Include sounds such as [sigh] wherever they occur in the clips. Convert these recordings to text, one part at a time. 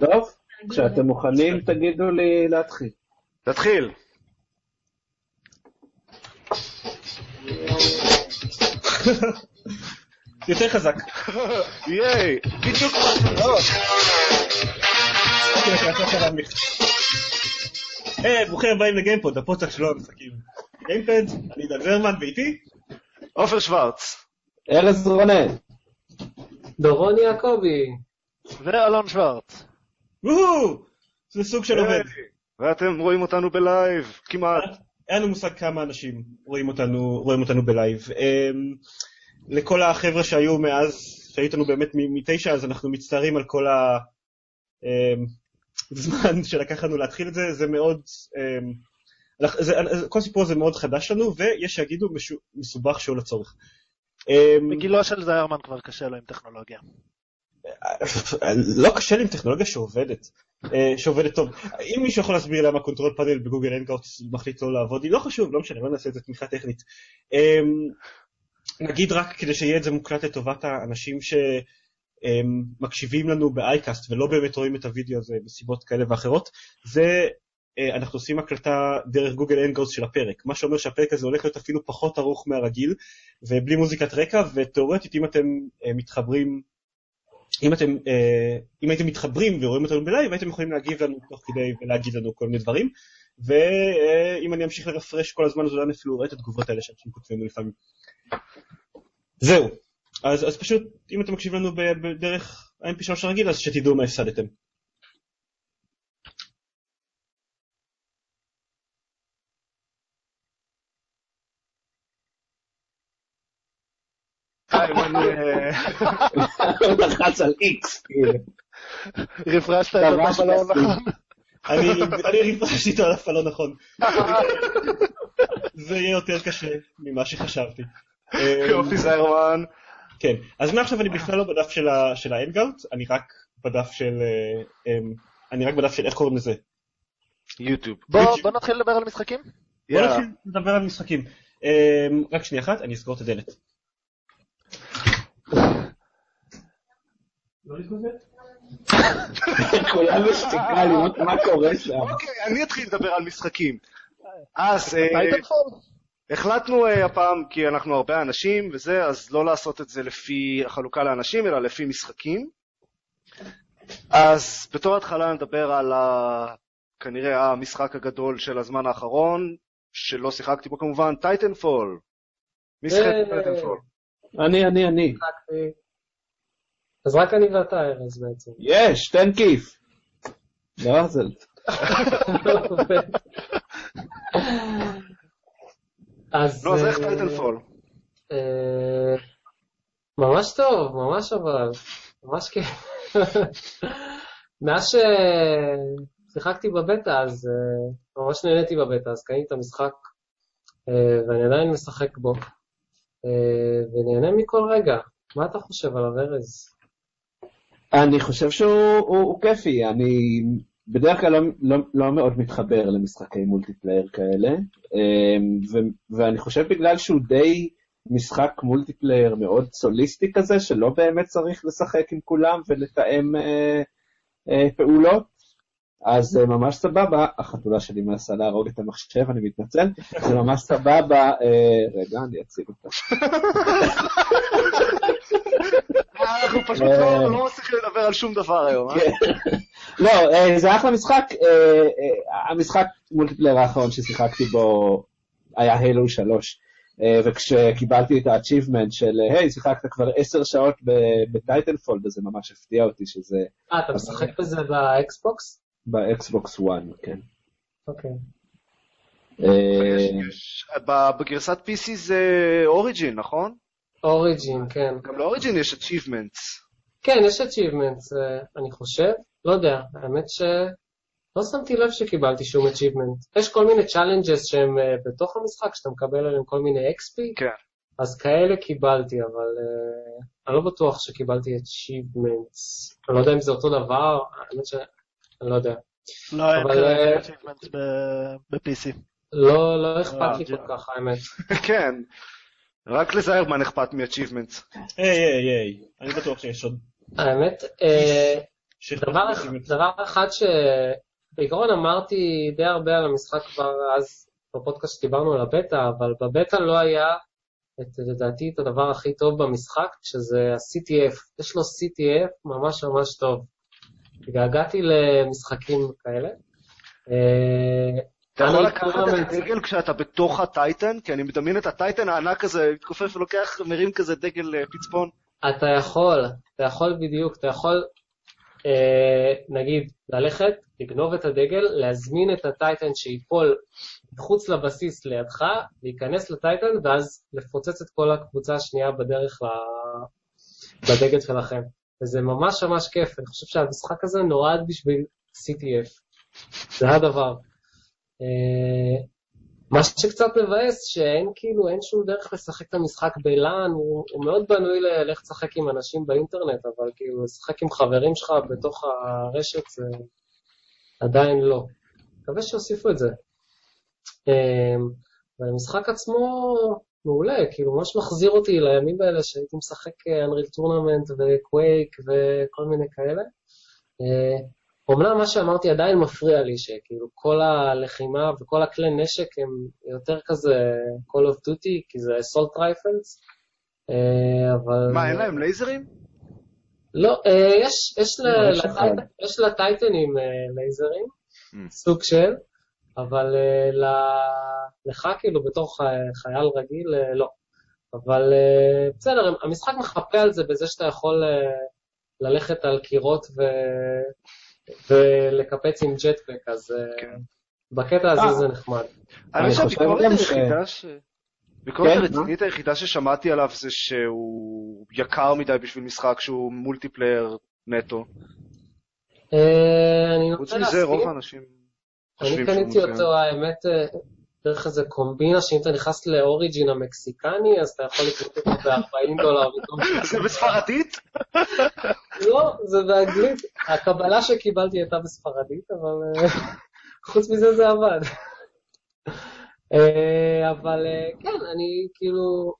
טוב, כשאתם מוכנים תגידו לי להתחיל. תתחיל. [laughs] יותר חזק. [laughs] ייי, בדיוק [laughs] היי, ברוכים הבאים לגיימפוד, הפודקאסט שלו המשחקים. גיימפד, אני דן זרמן, ואיתי? עופר שוורץ. ארז רונן. דורון יעקבי. ואלון שוורץ. וואו! זה סוג של עובד. ואתם רואים אותנו ב live, כמעט. אין לנו מושג כמה אנשים רואים אותנו, רואים אותנו ב live. Um, לכל החבר'ה שהיו מאז, שהיו איתנו באמת מתשע, אז אנחנו מצטערים על כל הזמן [laughs] שלקח לנו להתחיל את זה, זה מאוד... Um, זה, כל הסיפור הזה מאוד חדש לנו, ויש שיגידו מסובך שלא לצורך. בגילו של זיירמן כבר קשה לו עם טכנולוגיה. לא קשה לי עם טכנולוגיה שעובדת, שעובדת טוב. אם מישהו יכול להסביר למה control panel ב Google Hangout מחליט לא לעבוד, היא לא חשוב, לא משנה, לא נעשה את זה תמיכה טכנית. נגיד רק כדי שיהיה את זה מוקלט לטובת האנשים שמקשיבים לנו ב iCast ולא באמת רואים את הוידאו הזה מסיבות כאלה ואחרות, זה אנחנו עושים הקלטה דרך Google Hangouts של הפרק, מה שאומר שהפרק הזה הולך להיות אפילו פחות ארוך מהרגיל ובלי מוזיקת רקע, ותאורטית אם אתם מתחברים אם אתם, אם הייתם מתחברים ורואים אותנו ב live, הייתם יכולים להגיב לנו תוך כדי ולהגיד לנו כל מיני דברים, ואם אני אמשיך לרפרש כל הזמן, אז אולי אפילו רואה את התגובות האלה שאנשים כותבים לפעמים. זהו, אז, אז פשוט, אם אתם מקשיבים לנו בדרך ה-MP3 הרגיל, אז שתדעו מה הפסדתם. הוא לחץ על איקס, כאילו. רפרשת את אותו בלון נכון. אני רפרשתי אותו על אף הלא נכון. זה יהיה יותר קשה ממה שחשבתי. יופי זיירמן. כן, אז מעכשיו אני בכלל לא בדף של האנגאוט, אני רק בדף של... אני רק בדף של איך קוראים לזה? יוטיוב. בוא נתחיל לדבר על משחקים? בוא נתחיל לדבר על משחקים. רק שנייה אחת, אני אסגור את הדלת. לא כולם בשתיקה לראות מה קורה שם. אוקיי, אני אתחיל לדבר על משחקים. אז החלטנו הפעם, כי אנחנו הרבה אנשים וזה, אז לא לעשות את זה לפי החלוקה לאנשים, אלא לפי משחקים. אז בתור התחלה נדבר על כנראה המשחק הגדול של הזמן האחרון, שלא שיחקתי בו כמובן, טייטנפול. מי שיחק ב Titanfall? אני, אני, אני. אז רק אני ואתה, ארז, בעצם. יש, תן כיף. לא, זה... אז... לא, אז איך Titanfall? ממש טוב, ממש אבל. ממש כיף. מאז ששיחקתי בבטא, אז ממש נהניתי בבטא, אז קניתי את המשחק, ואני עדיין משחק בו, ונהנה מכל רגע. מה אתה חושב עליו, ארז? אני חושב שהוא הוא, הוא כיפי, אני בדרך כלל לא, לא, לא מאוד מתחבר למשחקי multiplayer כאלה, ו, ואני חושב בגלל שהוא די משחק multiplayer מאוד סוליסטי כזה, שלא באמת צריך לשחק עם כולם ולתאם אה, אה, פעולות, אז זה ממש סבבה, החתולה שלי מנסה להרוג את המחשב, אני מתנצל, [laughs] זה ממש סבבה, אה, רגע, אני אציג אותה. אנחנו פשוט לא מצליחים לדבר על שום דבר היום. [laughs] לא, זה אחלה משחק, המשחק מולטיפלייר האחרון ששיחקתי בו היה הילו 3, וכשקיבלתי את ה-achievement של, היי, שיחקת כבר עשר שעות בטייטנפול, וזה ממש הפתיע אותי שזה... אה, אתה משחק בזה ב Xbox? ב Xbox One, כן. אוקיי. בגרסת PC זה Origin, נכון? Origin, כן. גם ל Origin יש achievements. כן, יש achievements, אני חושב. לא יודע, האמת ש... לא שמתי לב שקיבלתי שום achievement. יש כל מיני challenges שהם בתוך המשחק, שאתה מקבל עליהם כל מיני XP. כן. אז כאלה קיבלתי, אבל uh, אני לא בטוח שקיבלתי achievements. אני לא יודע אם זה אותו דבר, האמת ש... אני לא יודע. לא, אין כאלה achievements ב-PC. לא, לא אכפת לי כל כך, האמת. [laughs] כן. רק לזיירמן אכפת מ-achievements. היי, היי, היי, אני בטוח שיש עוד. האמת, דבר, דבר אחד שבעיקרון אמרתי די הרבה על המשחק כבר אז בפודקאסט שדיברנו על הבטא, אבל בבטא לא היה את, לדעתי את הדבר הכי טוב במשחק, שזה ה-CTF. יש לו CTF ממש ממש טוב. התגעגעתי למשחקים כאלה. אה, אתה יכול לקחת את הדגל כשאתה בתוך הטייטן? כי אני מדמיין את הטייטן הענק הזה, מתכופף ולוקח, מרים כזה דגל אה, פצפון. אתה יכול, אתה יכול בדיוק, אתה יכול, אה, נגיד, ללכת, לגנוב את הדגל, להזמין את הטייטן שיפול מחוץ לבסיס לידך, להיכנס לטייטן, ואז לפוצץ את כל הקבוצה השנייה בדרך ל... בדגל שלכם. וזה ממש ממש כיף, אני חושב שהמשחק הזה נועד בשביל CTF. זה הדבר. אה, מה שקצת מבאס, שאין כאילו, אין שום דרך לשחק את המשחק בלאן, הוא, הוא מאוד בנוי ללכת לשחק עם אנשים באינטרנט, אבל כאילו, לשחק עם חברים שלך בתוך הרשת זה עדיין לא. מקווה שיוסיפו את זה. והמשחק אה, עצמו מעולה, כאילו ממש מחזיר אותי לימים האלה שהייתי משחק Unreal Tournament וקווייק וכל מיני כאלה. אומנם מה שאמרתי עדיין מפריע לי, שכאילו כל הלחימה וכל הכלי נשק הם יותר כזה Call of Duty, כי זה Assault Rifles, אה, אבל... מה, אין להם לייזרים? לא, אה, יש, יש, לא, יש לטייטנים אה, לייזרים, mm. סוג של, אבל לך כאילו בתור חייל רגיל, לא. אבל בסדר, המשחק מחפה על זה בזה שאתה יכול ללכת על קירות ו... ולקפץ עם ג'טפק, אז אה, כן. בקטע הזה אה. זה נחמד. אני חושב שהביקורת היחידה ש... הביקורת כן, הרצינית היחידה ששמעתי עליו זה שהוא יקר מדי בשביל משחק שהוא מולטיפלייר נטו. אה, חוץ מזה רוב האנשים אני קניתי אותו, האמת, דרך איזה קומבינה שאם אתה נכנס לאוריג'ין המקסיקני, אז אתה יכול לקנות אותו ב-40 דולר. [laughs] זה בספרדית? לא, זה באנגלית. הקבלה שקיבלתי הייתה בספרדית, אבל אה, חוץ מזה זה עבד. אה, אבל אה, כן, אני כאילו,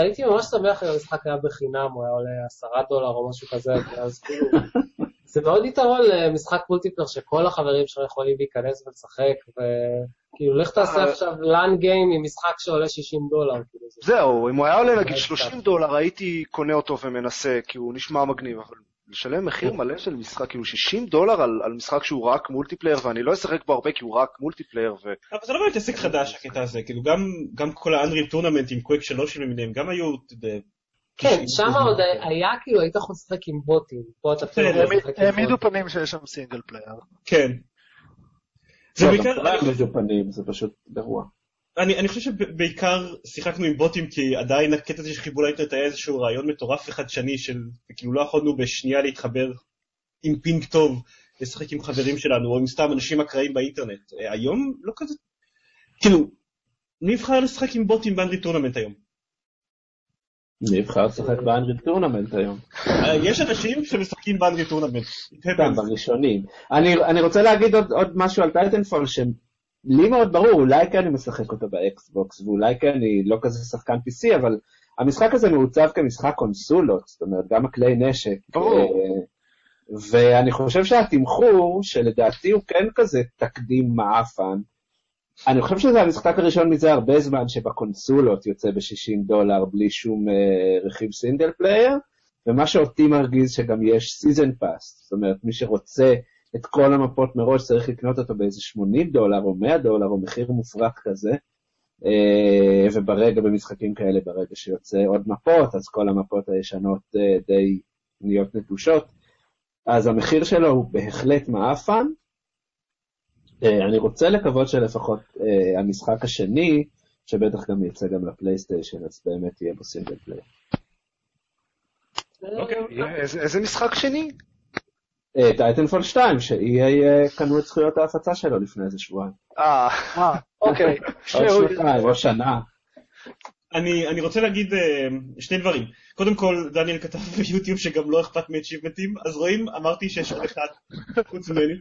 הייתי ממש שמח אם המשחק היה בחינם, הוא היה עולה עשרה דולר או משהו כזה, אז כאילו, זה מאוד יתרון למשחק multiplayer שכל החברים שלך יכולים להיכנס ולשחק, וכאילו, לך תעשה עכשיו LAN game עם משחק שעולה 60 דולר. כאילו, זהו, אם הוא היה עולה נגיד 30 דולר, הייתי קונה אותו ומנסה, כי הוא נשמע מגניב, אבל לשלם מחיר. מלא של משחק, כאילו 60 דולר על, על משחק שהוא רק multiplayer, ואני לא אשחק בו הרבה כי הוא רק multiplayer. ו... אבל זה לא באמת עסק חדש הקטע הזה, כאילו גם, גם כל ה Unreal Tournament עם קוויק שלוש למיניהם, גם היו... כן, שם עוד היה כאילו, היית יכול לשחק עם בוטים, פה אתה כן, העמידו פנים שיש שם single player. כן. זה בעיקר... זה פשוט גרוע. אני, אני חושב שבעיקר שיחקנו עם בוטים כי עדיין הקטע הזה של חיבור לאינטרנט היה איזשהו רעיון מטורף וחדשני של כאילו לא יכולנו בשנייה להתחבר עם ping טוב לשחק עם חברים שלנו או עם סתם אנשים אקראיים באינטרנט. היום לא כזה, כאילו, מי יבחר לשחק עם בוטים ב Unreal Tournament היום? מי יבחר לשחק ב Unreal Tournament היום? יש אנשים שמשחקים ב Unreal Tournament. כן, בראשונים. אני רוצה להגיד עוד משהו על טייטנפול שהם לי מאוד ברור, אולי כי אני משחק אותו ב Xbox, ואולי כי אני לא כזה שחקן PC, אבל המשחק הזה מעוצב כמשחק קונסולות, זאת אומרת, גם הכלי נשק. ברור. אה, ואני חושב שהתמחור, שלדעתי הוא כן כזה תקדים מעפן, אני חושב שזה המשחק הראשון מזה הרבה זמן שבקונסולות יוצא ב-60 דולר בלי שום uh, רכיב single player, ומה שאותי מרגיז שגם יש season pass, זאת אומרת, מי שרוצה את כל המפות מראש, צריך לקנות אותו באיזה 80 דולר או 100 דולר או מחיר מופרך כזה. אה, וברגע, במשחקים כאלה, ברגע שיוצא עוד מפות, אז כל המפות הישנות אה, די נהיות נטושות. אז המחיר שלו הוא בהחלט מעפן. אה, אני רוצה לקוות שלפחות המשחק השני, שבטח גם יצא גם לפלייסטיישן, אז באמת יהיה בו single player. אוקיי, איזה משחק שני? טייטנפול 2, ש-EA קנו את זכויות ההפצה שלו לפני איזה שבועיים. אה, אוקיי. [laughs] עוד שנתיים, או שנה. אני, אני רוצה להגיד uh, שני דברים. קודם כל, דניאל כתב [laughs] ביוטיוב שגם לו אכפת מאצ'יבמנטים, אז רואים, אמרתי שיש עוד אחד, חוץ ממני.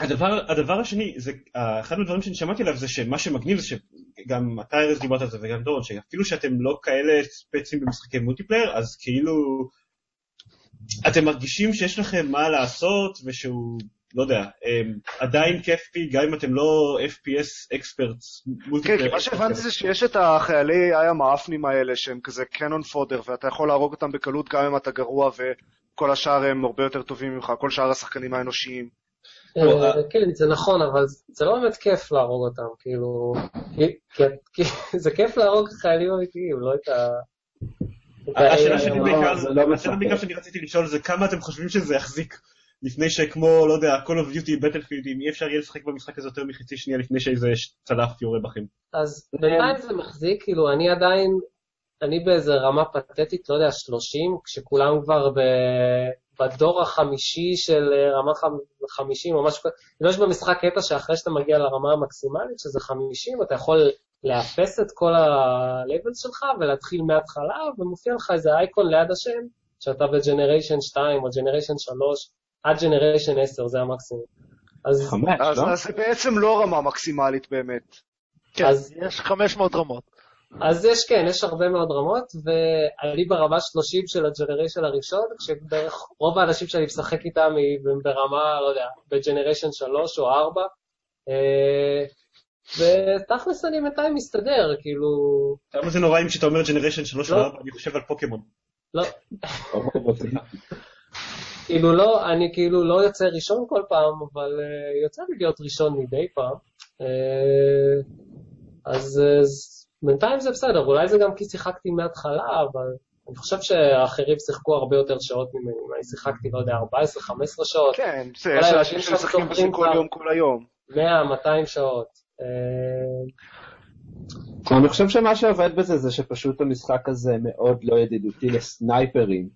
הדבר, הדבר השני, זה, uh, אחד מהדברים שאני שמעתי עליו זה שמה שמגניב זה שגם אתה ארז דיברת על זה וגם דורון, שאפילו שאתם לא כאלה ספצים במשחקי multiplayer, אז כאילו אתם מרגישים שיש לכם מה לעשות ושהוא, לא יודע, אמ, עדיין כיפי, גם אם אתם לא FPS experts. כן, כי מה שהבנתי זה שיש את החיילי איי המאפנים האלה שהם כזה קנון פודר, ואתה יכול להרוג אותם בקלות גם אם אתה גרוע, וכל השאר הם הרבה יותר טובים ממך, כל שאר השחקנים האנושיים. אה, כן, זה נכון, אבל זה לא באמת כיף להרוג אותם, כאילו... כי- [laughs] זה כיף להרוג חיילים אמיתיים, לא את ה... השאלה שלי אה, לא משחק. בעיקר שאני רציתי לשאול זה כמה אתם חושבים שזה יחזיק לפני שכמו, לא יודע, Call of Duty, Battlefield, אם אי אפשר יהיה לשחק במשחק הזה יותר מחצי שנייה לפני שאיזה צלף יורה בכם. אז בינתיים זה מחזיק, כאילו, אני עדיין, אני באיזה רמה פתטית, לא יודע, 30, כשכולם כבר ב... בדור החמישי של אה, רמה חמ- 50 או משהו כזה. כאילו, יש במשחק קטע שאחרי שאתה מגיע לרמה המקסימלית, שזה 50, אתה יכול לאפס את כל ה-level שלך ולהתחיל מההתחלה, ומופיע לך איזה אייקון ליד השם, שאתה ב-Generation 2 או Generation 3, עד Generation 10, זה המקסימום. אז, חמש, אז לא? אז זה בעצם לא רמה מקסימלית באמת. כן, אז- יש 500 רמות. אז יש, כן, יש הרבה מאוד רמות, ואני ברמה 30 של ה generation הראשון, כשבערך רוב האנשים שאני משחק איתם הם ברמה, לא יודע, ב generation 3 או 4, אה, ותכלס אני בינתיים מסתדר, כאילו, כמה זה נורא אם כשאתה אומר generation 3 לא. ו-4, אני חושב על פוקמון. לא, או. כאילו לא, אני כאילו לא יוצא ראשון כל פעם, אבל uh, יוצא לי להיות ראשון מדי פעם. אז, אז בינתיים זה בסדר, אולי זה גם כי שיחקתי מההתחלה, אבל אני חושב שהאחרים שיחקו הרבה יותר שעות ממני. אני שיחקתי, לא יודע, 14-15 שעות, כן, זה, יש אנשים שמשחקים בזה כל. יום, כל היום. 100-200 שעות. Uh, אני חושב שמה שעובד בזה זה שפשוט המשחק הזה מאוד לא ידידותי לסנייפרים,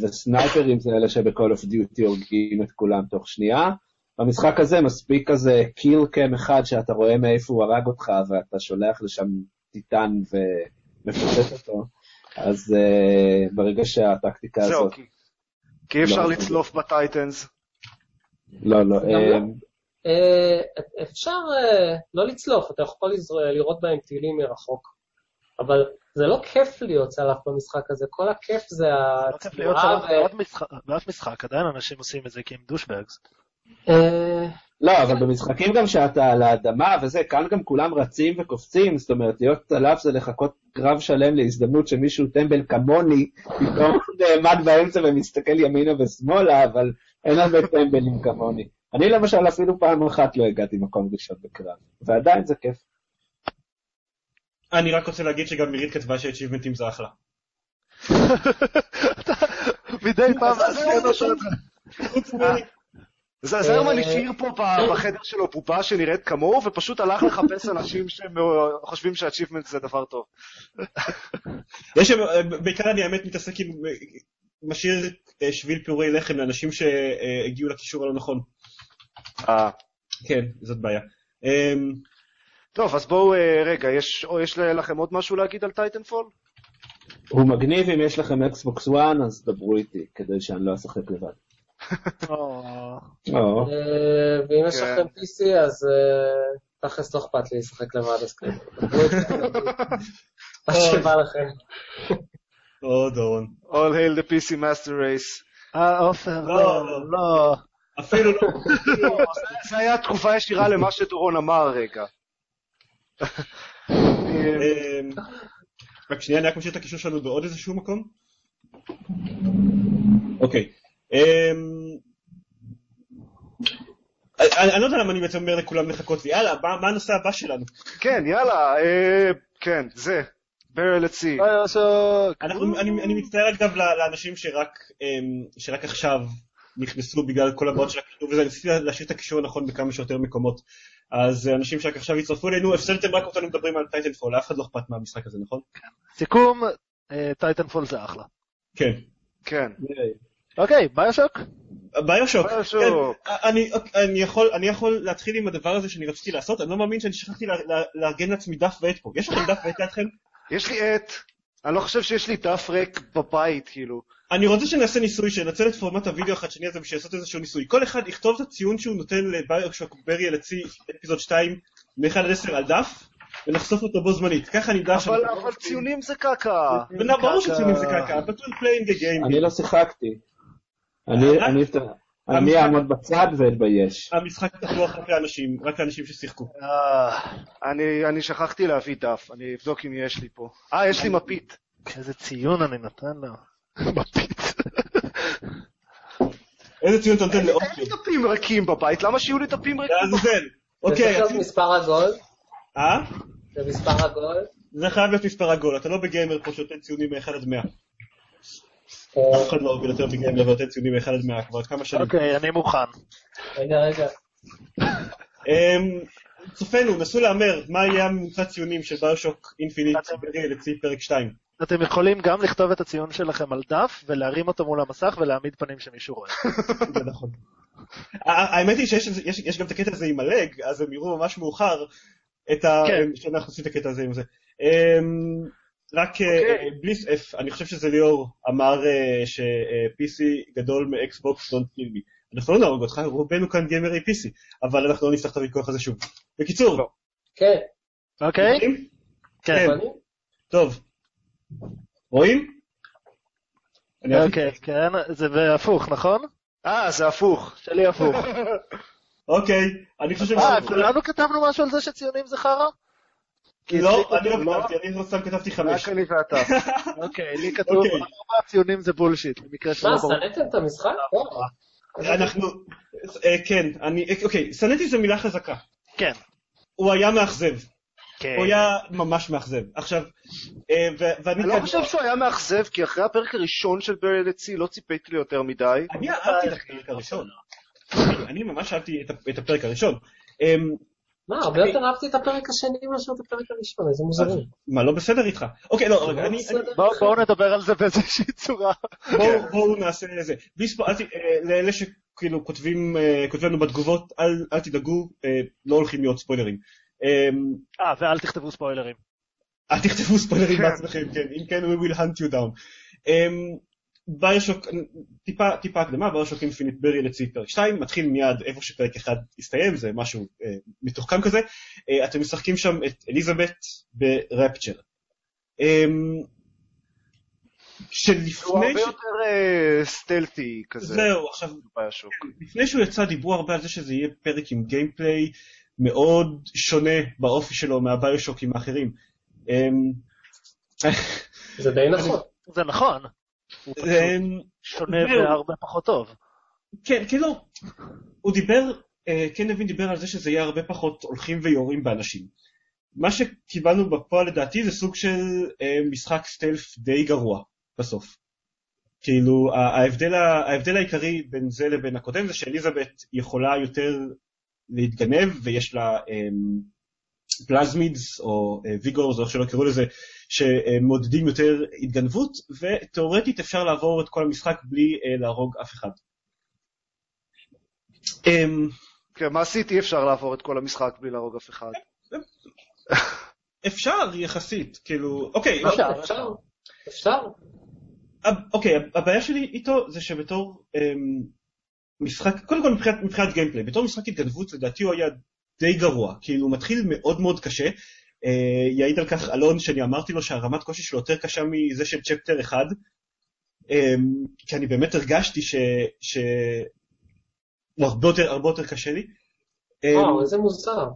וסנייפרים זה אלה שב Call of Duty הורגים את כולם תוך שנייה. במשחק הזה מספיק כזה kill cam אחד שאתה רואה מאיפה הוא הרג אותך ואתה שולח לשם טיטן ומפוצץ אותו, אז uh, ברגע שהטקטיקה זהו, הזאת... כי- כי אי אפשר לא. לצלוף בטייטנס. לא, לא, אה, לא. uh, אפשר uh, לא לצלוף, אתה יכול לראות בהם טילים מרחוק. אבל זה לא כיף להיות צלף במשחק הזה, כל הכיף זה לא כיף להיות צלף באף משחק, עדיין אנשים עושים את זה כי הם דושבגס. אה, לא, אבל במשחקים גם שאתה על האדמה וזה, כאן גם כולם רצים וקופצים, זאת אומרת, להיות צלף זה לחכות קרב שלם להזדמנות שמישהו טמבל כמוני, פתאום [laughs] נעמד באמצע ומסתכל ימינה ושמאלה, אבל אין הרבה טמבלים כמוני. אני למשל אפילו פעם אחת לא הגעתי מקום ראשון בקרב, ועדיין זה כיף. אני רק רוצה להגיד שגם מירית כתבה שאצ'יבמנטים זה אחלה. [laughs] מדי פעם זרמן אה, השאיר פה ב- בחדר שלו בובה שנראית כמוהו, ופשוט הלך לחפש [laughs] אנשים שחושבים ש-achievement זה דבר טוב. [laughs] יש, שם- בעיקר אני האמת מתעסק עם, משאיר אה, שביל פירורי לחם לאנשים שהגיעו לקישור הלא נכון. אה. כן, זאת בעיה. אמ, טוב, אז בואו, אה, רגע, יש יש לכם עוד משהו להגיד על טייטנפול? הוא מגניב אם יש לכם Xbox One, אז דברו איתי, כדי שאני לא אשחק לבד. [laughs] אה, ואם יש כן. לכם PC, אז אה, תכלס לא אכפת לי לשחק לבד, אז [laughs] כאילו. [laughs] מה שבא לכם. או דורון. All hail the PC Master Race. אה, עופר, לא, לא, לא. לא. אפילו לא. לא, זה- היה תגובה ישירה למה שדורון אמר רגע. אמ, רק שנייה, אני רק משאיר את הקישור שלנו בעוד איזשהו מקום. אוקיי. אמ, אני לא יודע למה אני בעצם אומר לכולם לחכות לי. יאללה, מה הנושא הבא שלנו? כן, יאללה, אה, כן, זה. ברל. אנחנו- אני אני מצטער אגב לאנשים שרק אמ, שרק עכשיו נכנסו בגלל כל הבעיות של הקישור וזה, ניסיתי להשאיר את הקישור הנכון בכמה שיותר מקומות. אז אה, אנשים שרק עכשיו הצטרפו אלינו, הפסדתם רק אותנו מדברים על טייטנפול, לאף אחד לא אכפת מהמשחק הזה, נכון? סיכום, אה, טייטנפול זה אחלה. כן. כן. אוקיי. BioShock, BioShock. כן, אני, אני, יכול, אני יכול להתחיל עם הדבר הזה שאני רציתי לעשות, אני לא מאמין שאני שכחתי לארגן לעצמי דף ועט פה. יש לכם דף ועט לידכם? יש לי עט. אני לא חושב שיש לי דף ריק בבית, כאילו. אני רוצה שנעשה ניסוי, שננצל את פורמט הוידאו החדשני הזה בשביל לעשות איזשהו ניסוי. כל אחד יכתוב את הציון שהוא נותן לביושוק ברי אלצי אפיזוד 2 מ-1 עד 10 על דף, ונחשוף אותו בו זמנית. ככה אני אדע אבל אבל ציונים זה קקה. ברור שציונים זה קקה, but we're playing the game. אני לא שיחקתי. אני- אני אפתח- אני אעמוד בצד ואתבייש. המשחק פתוח רק לאנשים, רק לאנשים ששיחקו. אה, אני אני שכחתי להביא דף, אני אבדוק אם יש לי פה. אה, יש לי מפית. איזה ציון אני נותן לו. [laughs] מפית. [laughs] איזה ציון אתה נותן אין לי לאופי? דפים ריקים בבית, למה שיהיו לי דפים ריקים? לעזאזל. זה אוקיי, צריך להיות אז- מספר עגול, אה? זה מספר עגול. זה חייב להיות מספר עגול, אתה לא בגיימר פה שנותן ציונים מ-1 עד 100. אה, אף אחד לא עובד יותר בגיימר ונותן ציונים מ-1 עד 100 כבר כמה שנים. אוקיי, אני מוכן. רגע, רגע. אמ, צופינו, נסו להמר מה יהיה הממוצע ציונים של ביושוק אינפיניט אתם- לצי פרק 2. אתם יכולים גם לכתוב את הציון שלכם על דף, ולהרים אותו מול המסך ולהעמיד פנים שמישהו רואה. [laughs] זה נכון. האמת היא שיש יש- יש גם את הקטע הזה עם הלג, אז הם יראו ממש מאוחר את ה... כן. שאנחנו עושים את הקטע הזה עם זה. רק אה, אוקיי. בלי סף, אני חושב שזה ליאור אמר אה, ש-PC גדול מאקסבוקס דונט קיל מי. אנחנו לא נהרוג אותך, רובנו כאן גיימרי PC, אבל אנחנו לא נפתח את הוויכוח הזה שוב. בקיצור, לא. כן, אוקיי? כן. אני? טוב. רואים? אוקיי, כן. זה בהפוך, נכון? אה, זה הפוך. שלי הפוך. [laughs] אוקיי, אני חושב אה, ש... כולנו כתבנו משהו על זה שציונים זה חרא? לא, אני כתוב לא כתבתי, אני לא סתם כתבתי חמש. רק אני ואתה. [laughs] אוקיי, לי כתוב, אוקיי. ארבע ציונים זה בולשיט, במקרה שלא מה, ברור. שנאתם את המשחק? לא. אנחנו... אה, כן, אני... אוקיי, שנאתי זו מילה חזקה. כן. הוא היה מאכזב. כן. הוא היה ממש מאכזב. עכשיו, אה, ואני... אני לא חושב שהוא היה מאכזב, כי אחרי הפרק הראשון של ברי לצי לא ציפיתי לי יותר מדי. אני אהבתי את הפרק הראשון. אני ממש אהבתי את את הפרק הראשון. אמ, מה, הרבה יותר אהבתי את הפרק השני מאשר את הפרק הראשון, איזה מוזרים. מה, לא בסדר איתך? אוקיי, לא, רגע, אני... בואו נדבר על זה באיזושהי צורה. בואו נעשה זה. ת- אה, לאלה שכאילו כותבים אה, כותבים לנו בתגובות, אל- אל תדאגו, אה, לא הולכים להיות ספוילרים. אמ, אה, ואל תכתבו ספוילרים. אל תכתבו ספוילרים. בעצמכם, כן, אם כן, we will hunt you down. ביושוק, טיפה, טיפה הקדמה, ביושוק אינפיניט ברי לצי פרק 2, מתחיל מיד איפה שפרק 1 הסתיים, זה משהו uh, מתוחכם כזה. Uh, אתם משחקים שם את אליזבת ברפצ'ר. הוא שלפני הרבה ש... יותר אה, סטלטי כזה. זהו, עכשיו, ביושוק. לפני שהוא יצא דיברו הרבה על זה שזה יהיה פרק עם גיימפליי מאוד שונה באופי שלו מהביושוקים האחרים. Um, זה די נכון. זה נכון. הוא פשוט שונה. והרבה פחות טוב. כן, לא. הוא דיבר, אה, כן לוין דיבר על זה שזה יהיה הרבה פחות הולכים ויורים באנשים. מה שקיבלנו בפועל לדעתי זה סוג של אה, משחק סטלף די גרוע בסוף. כאילו ההבדל, ההבדל העיקרי בין זה לבין הקודם זה שאליזבת יכולה יותר להתגנב ויש לה אמ, פלזמידס או אה, ויגורס או איך שלא יקראו לזה שמעודדים יותר התגנבות ותאורטית אפשר לעבור את כל המשחק בלי אה, להרוג אף אחד. אמ, כן, מעשית אי אפשר לעבור את כל המשחק בלי להרוג אף אחד. אפשר יחסית, כאילו, אוקיי, לא, אפשר, אפשר. אוקיי, הבעיה שלי איתו זה שבתור אמ, משחק, קודם כל מבחינת, מבחינת גיימפליי, בתור משחק התגנבות לדעתי הוא היה די גרוע, כאילו הוא מתחיל מאוד מאוד קשה, אה, יעיד על כך אלון שאני אמרתי לו שהרמת קושי שלו יותר קשה מזה של צ'פטר 1, אמ, כי אני באמת הרגשתי ש... ש... הוא הרבה יותר, הרבה יותר קשה לי. אמ, וואו, איזה מוזר.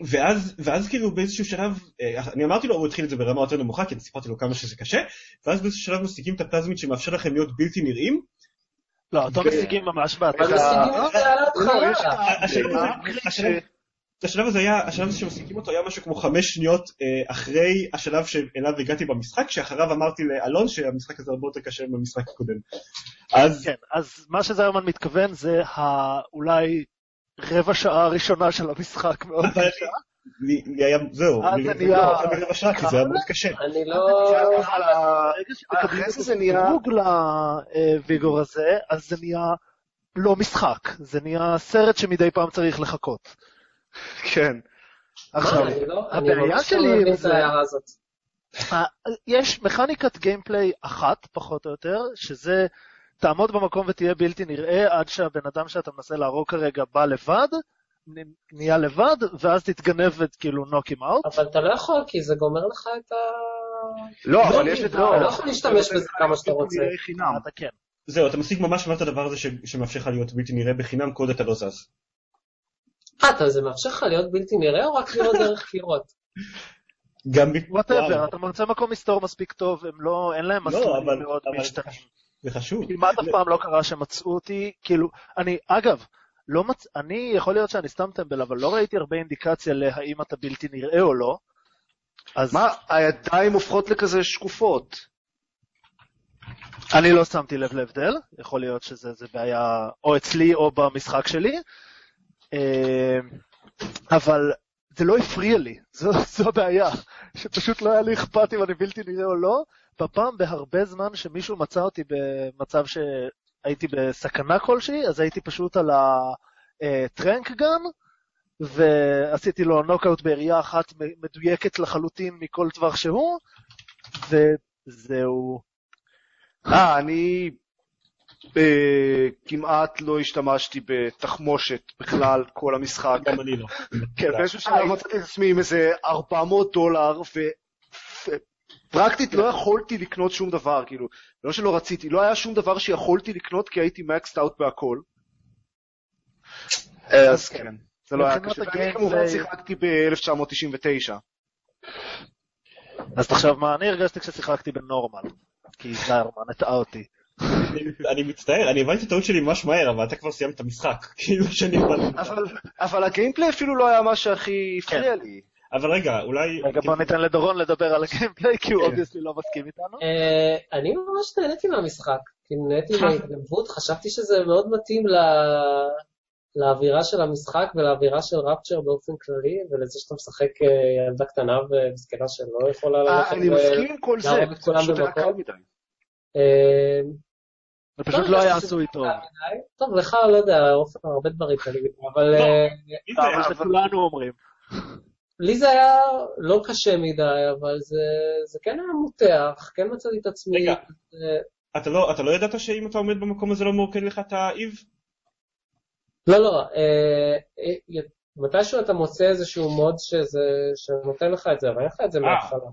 ואז, ואז כאילו באיזשהו שלב, אה, אני אמרתי לו, הוא התחיל את זה ברמה יותר נמוכה, כי אני סיפרתי לו כמה שזה קשה, ואז באיזשהו שלב משיגים את הפלזמית שמאפשר לכם להיות בלתי נראים. לא, אותו כן. משיגים ממש אבל בהתחלה. משיגים את זה על לא, ההתחלה. השלב הזה- היה, השלב הזה שמשיגים אותו היה משהו כמו חמש שניות אה, אחרי השלב שאליו הגעתי במשחק, שאחריו אמרתי לאלון שהמשחק הזה הרבה יותר קשה מהמשחק הקודם. אז כן, אז מה שזיירמן מתכוון זה ה- אולי רבע שעה הראשונה של המשחק מאוד קשה. לי היה, זהו, אז לי זה זה נהיה- לא רבע רבע שעה, כי זה היה מאוד קשה. אני לא... אחרי זה זה נהיה- לוויגור הזה, אז זה נהיה לא משחק, זה נהיה סרט שמדי פעם צריך לחכות. [laughs] כן. עכשיו, לא- אני הבעיה ממש שלי לא עם את זה- ההערה הזאת. ה- יש מכניקת גיימפליי אחת, פחות או יותר, שזה תעמוד במקום ותהיה בלתי נראה עד שהבן אדם שאתה מנסה להרוג כרגע בא לבד, נהיה לבד, ואז תתגנב וכאילו knock him out. אבל אתה לא יכול, כי זה גומר לך את ה... לא, אבל לא, יש את לא, ה... לא יכול להשתמש בזה כמה שאתה רוצה. אתה כן. זהו, אתה משיג ממש ממש את הדבר הזה שמאפשר לך להיות בלתי נראה בחינם, כל עוד אתה לא זז. אה, אתה- זה מאפשר לך להיות בלתי נראה או רק לראות דרך קירות? גם. whatever, אתה מוצא מקום מסתור מספיק טוב, הם לא, אין להם לא, מסלולים אבל- מאוד משתנים. זה חשוב. כמעט אף פעם לא קרה שמצאו אותי, כאילו, אני, אגב, לא מצ... אני, יכול להיות שאני סתם טמבל, אבל לא ראיתי הרבה אינדיקציה להאם אתה בלתי נראה או לא. אז מה, הידיים הופכות לכזה שקופות. אני לא שמתי לב להבדל, יכול להיות שזה זה בעיה או אצלי או במשחק שלי, אבל זה לא הפריע לי, זו, [laughs] זו הבעיה, שפשוט לא היה לי אכפת אם אני בלתי נראה או לא, בפעם בהרבה זמן שמישהו מצא אותי במצב שהייתי בסכנה כלשהי, אז הייתי פשוט על הטרנק גן, ועשיתי לו נוקאוט בירייה אחת מדויקת לחלוטין מכל טווח שהוא, וזהו. אה, אני אה, כמעט לא השתמשתי בתחמושת בכלל כל המשחק. גם אני לא. כן, באיזשהו שלב מצאתי את עצמי עם איזה 400 דולר, ופרקטית לא יכולתי לקנות שום דבר, כאילו, לא שלא רציתי, לא היה שום דבר שיכולתי לקנות כי הייתי מקסט אאוט בהכל. אז כן, זה לא היה קשה. ואני כמובן שיחקתי ב-1999. אז תחשוב מה אני הרגשתי כששיחקתי ב-normal, כי זיירמן הטעה אותי. [laughs] אני- מצטער, אני הבנתי את הטעות שלי ממש מהר, אבל אתה כבר סיימת את המשחק. [laughs] כאילו שאני... אבל, אבל ה-gameplay אפילו לא היה מה שהכי הפריע לי. אבל רגע, אולי... רגע בוא ניתן לדורון לדבר על ה-gameplay, כי הוא כן. obviously לא מסכים איתנו. אה, אני ממש נהניתי מהמשחק, כי נהניתי מההתגנבות, חשבתי שזה מאוד מתאים ל- לאווירה של המשחק ולאווירה של רפצ'ר באופן כללי, ולזה שאתה משחק אה, ילדה קטנה ומסכנה שלא יכולה אה, ללכת אני מסכים עם כל זה, להרוג את זה כולם פשוט היה במקום. קל מדי. אה, זה פשוט לא היה עשוי טוב. מדי. טוב, לך, לא יודע, עופר, הרבה דברים כאלה, אבל לא. אה? אבל שכולנו אומרים. לי זה היה לא קשה מדי, אבל זה- זה כן היה מותח, כן מצאתי את עצמי. רגע. אה, אתה לא, אתה לא ידעת שאם אתה עומד במקום הזה לא מורכן לך את האיב? לא, לא, אה, אה, מתישהו אתה מוצא איזשהו מוד שנותן לך את זה, אבל אין לך את זה אה. מההתחלה.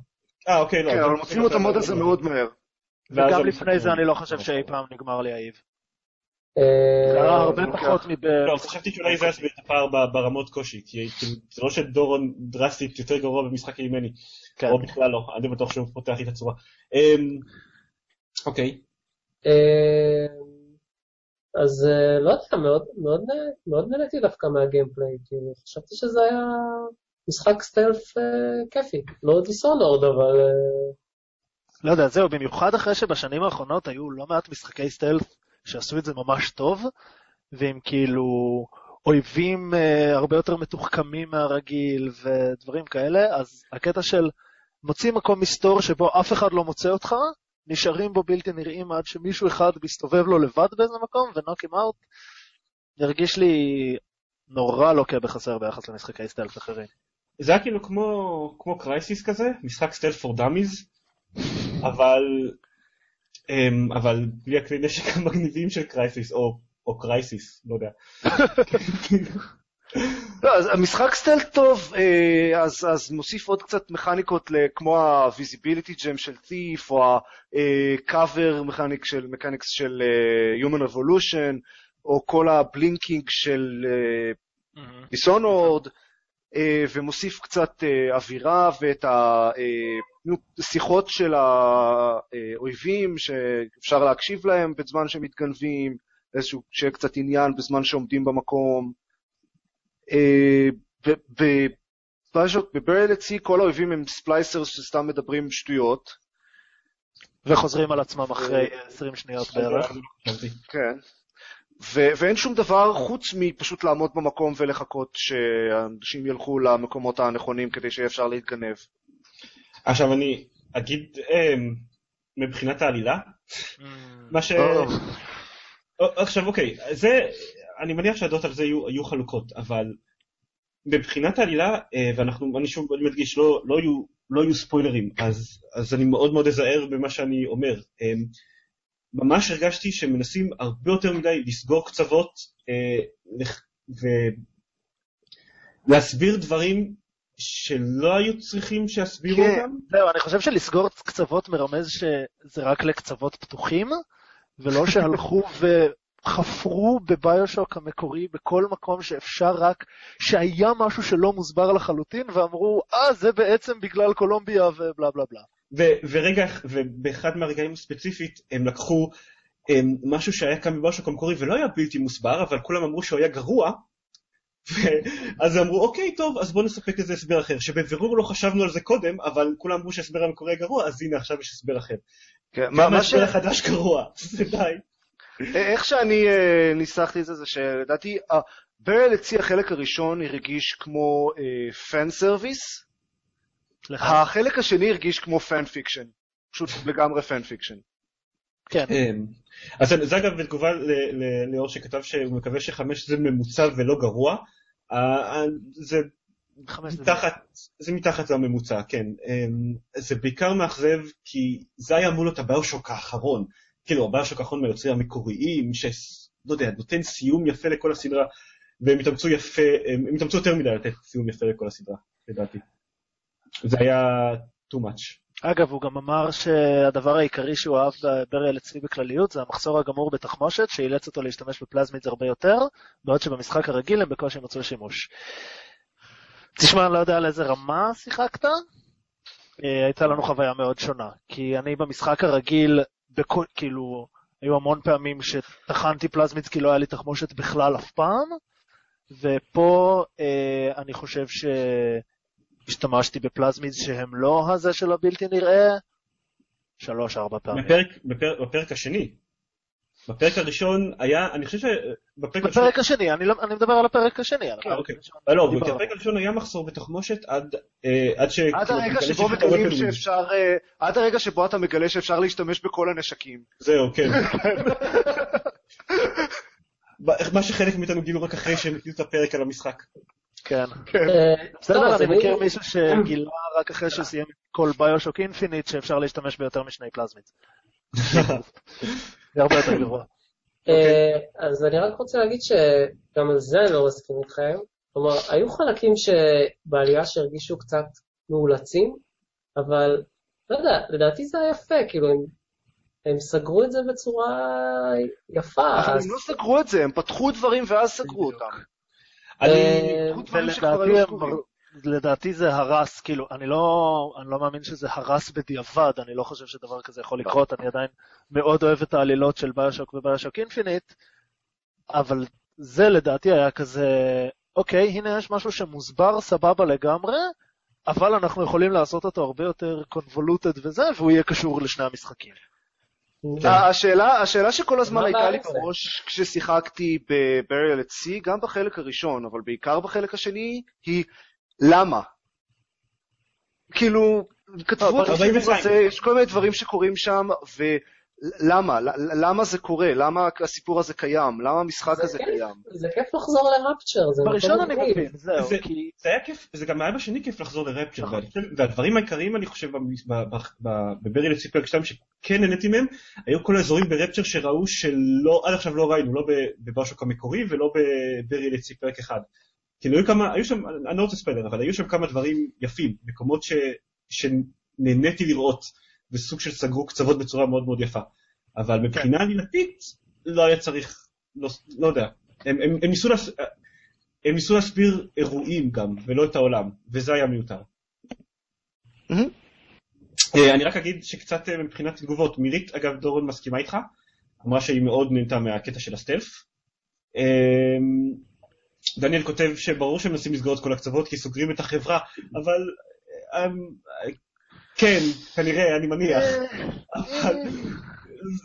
אה, אוקיי, לא. כן, אבל מוצאים את המוד הזה מאוד מהר. וגם לפני זה אני לא חושב שאי פעם נגמר לי האיב. אה, זה היה הרבה. פחות מב... לא, חשבתי שאולי זה יסביר את הפער ברמות קושי, כי זה לא שדורון דרסטית יותר גרוע במשחק ממני, כן. או בכלל לא, אני בטוח שהוא פותח לי את הצורה. אמ, אוקיי, אה, אז אה, לא יודע, מאוד, מאוד, מאוד נהניתי דווקא מהגיימפליי, כאילו, חשבתי שזה היה משחק סטלף אה, כיפי, לא דיסונורד, אבל... לא יודע, זהו, במיוחד אחרי שבשנים האחרונות היו לא מעט משחקי סטלף שעשו את זה ממש טוב, והם כאילו אויבים אה, הרבה יותר מתוחכמים מהרגיל ודברים כאלה, אז הקטע של מוצאים מקום מסתור שבו אף אחד לא מוצא אותך, נשארים בו בלתי נראים עד שמישהו אחד מסתובב לו לבד באיזה מקום ונוקים אאוט, הרגיש לי נורא לוקה בחסר ביחס למשחקי סטלף אחרים. זה היה כאילו כמו, כמו קרייסיס כזה, משחק סטל פור דאמיז, אבל, אמ, אבל בלי הכלי נשק המגניבים של Crysis, או, או Crysis, לא יודע. לא, אז המשחק stealth טוב, אה, אז, אז מוסיף עוד קצת מכניקות ל- כמו ה-visibility gem של Thief, או ה-cover mechanic של, mechanics של אה, Human Revolution, או כל ה-blinking של אה, Dishonored, אה, ומוסיף קצת אה, אווירה ואת השיחות של האויבים, שאפשר להקשיב להם בזמן שהם מתגנבים, איזשהו, שיהיה קצת עניין בזמן שעומדים במקום. אה, בברל סי כל האויבים הם ספלייסרס שסתם מדברים שטויות. וחוזרים על עצמם אחרי 20 שניות בערך. כן. ו- ואין שום דבר חוץ מפשוט לעמוד במקום ולחכות שאנשים ילכו למקומות הנכונים כדי שיהיה אפשר להתגנב. עכשיו אני אגיד אמ, מבחינת העלילה, מה ש... עכשיו אוקיי, זה, אני מניח שהדעות על זה יהיו, יהיו חלוקות, אבל מבחינת העלילה, אה, ואנחנו, אני שוב אני מדגיש, לא, לא, יהיו, לא יהיו ספוילרים, אז, אז אני מאוד מאוד אזהר במה שאני אומר. ממש הרגשתי שמנסים הרבה יותר מדי לסגור קצוות אה, ולהסביר דברים שלא היו צריכים שיסבירו כן. אותם. זהו, אני חושב שלסגור קצוות מרמז שזה רק לקצוות פתוחים, ולא [laughs] שהלכו וחפרו בביושוק המקורי בכל מקום שאפשר רק, שהיה משהו שלא מוסבר לחלוטין, ואמרו, אה, זה בעצם בגלל קולומביה ובלה בלה בלה. ו- ורגע, ובאחד מהרגעים הספציפית הם לקחו הם, משהו שהיה כאן בביושוק המקורי ולא היה בלתי מוסבר, אבל כולם אמרו שהוא היה גרוע, אז אמרו, אוקיי, טוב, אז בואו נספק איזה הסבר אחר, שבבירור לא חשבנו על זה קודם, אבל כולם אמרו שההסבר המקורי היה גרוע, אז הנה עכשיו יש הסבר אחר. כן, מה מה ש... החדש גרוע? [laughs] זה די. איך שאני אה, ניסחתי את זה, זה שלדעתי, ברל הציע החלק הראשון הרגיש כמו fan service, החלק השני הרגיש כמו fan fiction, פשוט לגמרי fan fiction. כן. אמ, אז זה אגב בתגובה ל- ל- ליאור שכתב שהוא מקווה שחמש זה ממוצע ולא גרוע, זה. מתחת, זה מתחת לממוצע, כן. אמ, זה בעיקר מאכזב כי זה היה אמור להיות ה-BioShock האחרון. כאילו, ה-BioShock האחרון מהיוצרים המקוריים, שלא יודע, נותן סיום יפה לכל הסדרה, והם התאמצו יפה, הם התאמצו יותר מדי לתת סיום יפה לכל הסדרה, לדעתי. זה היה too much. אגב, הוא גם אמר שהדבר העיקרי שהוא אהב בבריאל אצלי בכלליות זה המחסור הגמור בתחמושת, שאילץ אותו להשתמש בפלזמידס הרבה יותר, בעוד שבמשחק הרגיל הם בקושי מצאו שימוש. תשמע, אני לא יודע על איזה רמה שיחקת, אה, הייתה לנו חוויה מאוד שונה, כי אני במשחק הרגיל, בכל, כאילו, היו המון פעמים שטחנתי פלזמידס כי לא היה לי תחמושת בכלל אף פעם, ופה אה, אני חושב ש... השתמשתי בפלזמיד שהם לא הזה של הבלתי נראה, שלוש-ארבע פעמים. בפרק, בפרק, בפרק השני. בפרק הראשון היה, אני חושב שבפרק הראשון... בפרק השני, אני, לא, אני מדבר על הפרק השני. הפרק אוקיי. הראשון. לא, דיברנו. בפרק הראשון היה מחסור בתחמושת עד אה, עד ש... עד כאילו, הרגע שבו מגלים שאפשר, אה, עד הרגע שבו אתה מגלה שאפשר להשתמש בכל הנשקים. זהו, כן. [laughs] מה שחלק מאיתנו גילו רק אחרי שהם הקליטו את הפרק על המשחק. כן. אה, בסדר, אני מכיר מישהו שגילה רק אחרי שסיים כל BioShock Infinite שאפשר להשתמש ביותר משני plasmid. זה הרבה יותר גרוע. אה, אז אני רק רוצה להגיד שגם על זה אני לא מסכים איתכם. כלומר, היו חלקים ב-Burial שהרגישו קצת מאולצים, אבל לא יודע, לדעתי זה היה יפה, כאילו הם, הם סגרו את זה בצורה יפה. אבל אז- הם לא סגרו את זה, הם פתחו דברים ואז סגרו בדיוק. אותם. לדעתי זה הרס, כאילו, אני לא, אני לא מאמין שזה הרס בדיעבד, אני לא חושב שדבר כזה יכול לקרות, אני עדיין מאוד אוהב את העלילות של ביושוק וביושוק אינפיניט, אבל זה לדעתי היה כזה, אוקיי, הנה יש משהו שמוסבר סבבה לגמרי, אבל אנחנו יכולים לעשות אותו הרבה יותר convoluted וזה, והוא יהיה קשור לשני המשחקים. השאלה, השאלה שכל הזמן הייתה לי? בראש כששיחקתי בבריאל את סי, גם בחלק הראשון, אבל בעיקר בחלק השני, היא למה? כאילו, כתבו את הסיפור 42. הזה, יש כל מיני דברים שקורים שם, ולמה? ל- למה זה קורה? למה הסיפור הזה קיים? למה המשחק זה הזה כיף. קיים? זה כיף לחזור לרפצ'ר, זה בראשון אני. מבין, זהו, זה- כי... זה היה כיף, זה גם היה בשני כיף לחזור לרפצ'ר, נכון. והדברים העיקריים אני חושב בברי לצי פרק 2 שכן נהניתי מהם, היו כל האזורים ברפצ'ר שראו שלא, עד עכשיו לא ראינו, לא בברשוק המקורי ולא בברי לצי פרק 1. כאילו היו כמה, היו שם, אני לא רוצה ספיילר, אבל היו שם כמה דברים יפים, מקומות ש, שנהניתי לראות, וסוג של סגרו קצוות בצורה מאוד מאוד יפה. אבל מבחינה עלילתית, לא היה צריך, לא, לא יודע, הם, הם, הם ניסו להס... הם ניסו להסביר אירועים גם, ולא את העולם, וזה היה מיותר. אה, אני רק אגיד שקצת אה, מבחינת תגובות, מירית, אגב, דורון מסכימה איתך, אמרה שהיא מאוד נהנתה מהקטע של הסטלף. אה, דניאל כותב שברור שהם מנסים לסגור את כל הקצוות כי סוגרים את החברה, אבל אה, אה, כן, כנראה, אני מניח, אבל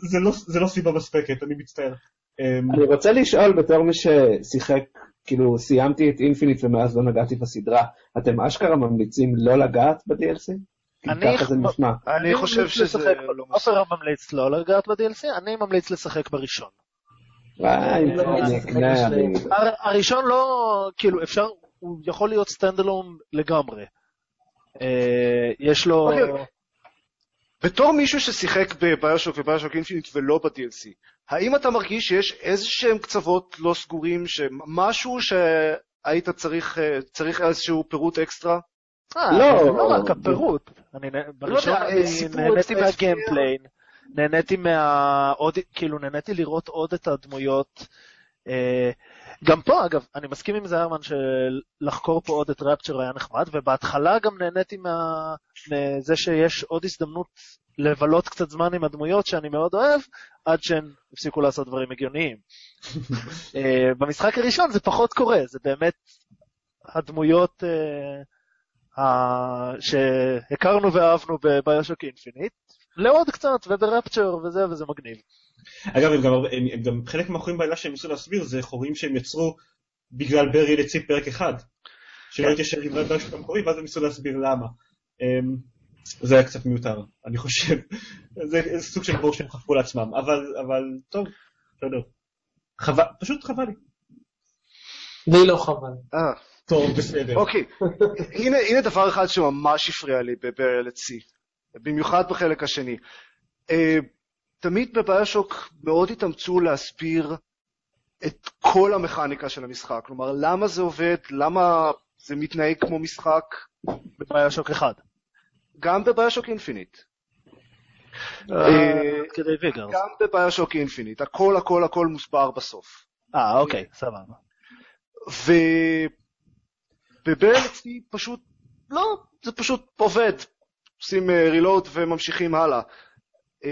זה לא- זה לא סיבה מספקת, אני מצטער. אה, אני רוצה לשאול בתור מי ששיחק, כאילו סיימתי את אינפיניט ומאז לא נגעתי בסדרה, אתם אשכרה ממליצים לא לגעת ב-DLC? אני- ככה זה נשמע. אני חושב שזה לא מספיק. עופר ממליץ לא לגעת ב-DLC, אני ממליץ לשחק בראשון. וואי, אני לא אקנה, הראשון לא, כאילו, אפשר, הוא יכול להיות standalone לגמרי. אה, יש לו... בתור מישהו ששיחק בביושוק וביושוק אינפיניט ולא ב-DLC, האם אתה מרגיש שיש איזה שהם קצוות לא סגורים, שמשהו שהיית צריך, אה, צריך איזשהו פירוט אקסטרה? אה, לא. לא רק הפירוט. אני נה- בראשון נהניתי מה-gameplay, נהניתי מה... כאילו, נהניתי לראות עוד את הדמויות. גם פה, אגב, אני מסכים עם זיירמן שלחקור פה עוד את Rapture היה נחמד, ובהתחלה גם נהניתי מה... מזה שיש עוד הזדמנות לבלות קצת זמן עם הדמויות שאני מאוד אוהב, עד שהן הפסיקו לעשות דברים הגיוניים. [laughs] אה, במשחק הראשון זה פחות קורה, זה באמת הדמויות אה, ה- שהכרנו ואהבנו ב-BioShock Infinite, לעוד קצת, וב-Rapture וזה, וזה מגניב. אגב, הם גם, הם, הם גם חלק מהחורים בעלילה שהם ניסו להסביר זה חורים שהם יצרו בגלל ברי לציפ פרק אחד. שלא התיישר עם הביושוק המקורי, ואז הם ניסו להסביר למה. אמ, זה היה קצת מיותר, אני חושב. זה סוג של בור שהם חפרו לעצמם, אבל, אבל טוב, בסדר. חבל, פשוט חבל לי. לי לא חבל. אה, טוב, בסדר. אוקיי, הנה, הנה דבר אחד שממש הפריע לי בברלט C, במיוחד בחלק השני. אה, תמיד ב-BioShock מאוד התאמצו להסביר את כל המכניקה של המשחק, כלומר, למה זה עובד, למה זה מתנהג כמו משחק, ב-BioShock אחד. גם ב-BioShock Infinite. אה, vigors. גם ב-BioShock Infinite, הכל הכל הכל מוסבר בסוף. אה, אוקיי, סבבה. ובברלצי פשוט, לא, זה פשוט עובד. עושים רילוד וממשיכים הלאה. אה,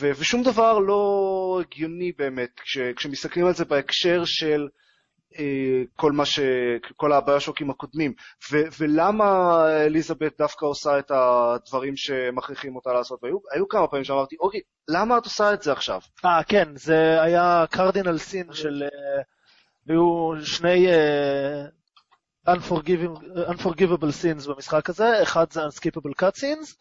ו- ושום דבר לא הגיוני באמת, כש- כשמסתכלים על זה בהקשר של אה, כל מה ש... כל הביושוקים הקודמים. ו- ולמה אליזבת דווקא עושה את הדברים שמכריחים אותה לעשות? והיו היו כמה פעמים שאמרתי, אוקיי, למה את עושה את זה עכשיו? אה, כן, זה היה קרדינל סין של... אה, היו שני אה, unforgiving- unforgivable sins במשחק הזה, אחד זה unskippable cutscenes,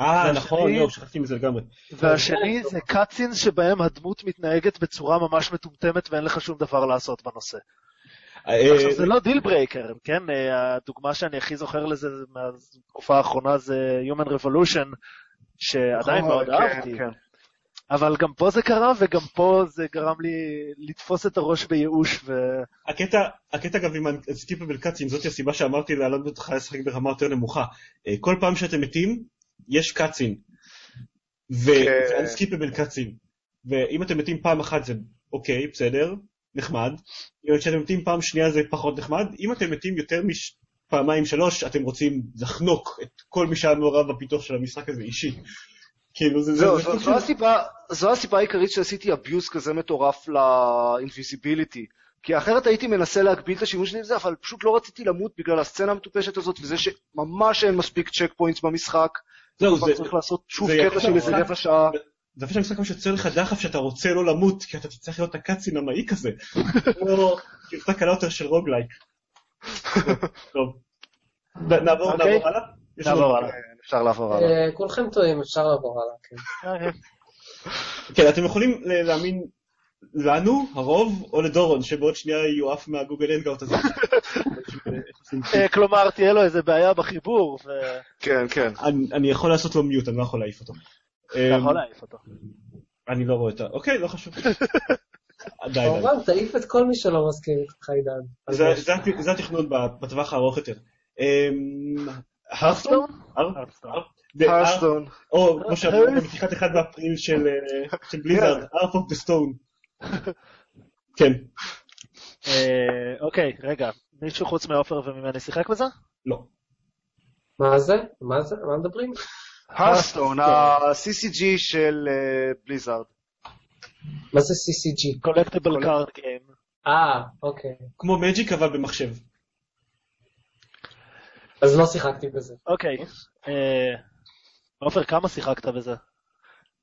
אה, והשני- נכון, יואו, שכחתי מזה לגמרי. והשני זה cutscenes שבהם הדמות מתנהגת בצורה ממש מטומטמת ואין לך שום דבר לעשות בנושא. אה, עכשיו, זה לא deal breaker, כן? אה, הדוגמה שאני הכי זוכר לזה מהתקופה האחרונה זה Human Revolution, שעדיין מאוד כן, אהבתי. כן. אבל גם פה זה קרה, וגם פה זה גרם לי לתפוס את הראש בייאוש, ו... הקטע, הקטע אגב עם הסקיפבל קאצין, זאת הסיבה שאמרתי להעלות אותך לשחק ברמה יותר נמוכה. אה, כל פעם שאתם מתים, יש קאצין. וזה unskeepable קאצין. ואם אתם מתים פעם אחת זה אוקיי, בסדר, נחמד. אם כשאתם מתים פעם שנייה זה פחות נחמד. אם אתם מתים יותר מפעמיים שלוש, אתם רוצים לחנוק את כל מי שהיה מעורב בפיתוח של המשחק הזה אישית. כאילו זה... זה- זהו, זה זו- הסיבה- זו הסיבה העיקרית שעשיתי abuse כזה מטורף ל-invisibility. כי אחרת הייתי מנסה להגביל את השימוש שלי בזה, אבל פשוט לא רציתי למות בגלל הסצנה המטופשת הזאת, וזה שממש אין מספיק checkpoints במשחק. זהו, זה- צריך לעשות שוב זה קטע של איזה רבע שעה. זה יפה שהמשחק ממש יוצר לך דחף שאתה רוצה לא למות, כי אתה תצטרך להיות ה-cutscene המעיק הזה. [laughs] כמו גרסה קלה יותר של roguelike. טוב. נעבור אוקיי. נעבור הלאה? נעבור הלאה. כן, אפשר לעבור הלאה. אה, כולכם טועים, אפשר לעבור הלאה, כן. כן, אתם יכולים להאמין לנו, הרוב, או לדורון, שבעוד שנייה יועף מהגוגל אנגאוט הזה. אה, כלומר, תהיה לו איזה בעיה בחיבור, ואתה כן, כן. אני אני יכול לעשות לו מיוט, אני לא יכול להעיף אותו. יכול להעיף אותו. אני לא רואה את ה... אוקיי, לא חשוב. [laughs] די, די. כמובן, תעיף את כל מי שלא מסכים איתך, עידן. זה- זה הת- זה התכנון בטווח הארוך יותר. אמ, הרסטון? הר- הרסטון. או כמו שאמרו בפתיחת 1 באפריל של אה, של בליזארד, Arp of the Stone. כן, [laughs] אה, אוקיי, רגע, מישהו חוץ מעופר וממני שיחק בזה? לא. מה זה? מה זה? מה מדברים? הרסטון, ה-CCG של אה, בליזארד. מה זה CCG? collectible card game. אה, אוקיי. כמו Magic אבל במחשב. אז לא שיחקתי בזה. אוקיי. אה, עופר, כמה שיחקת בזה?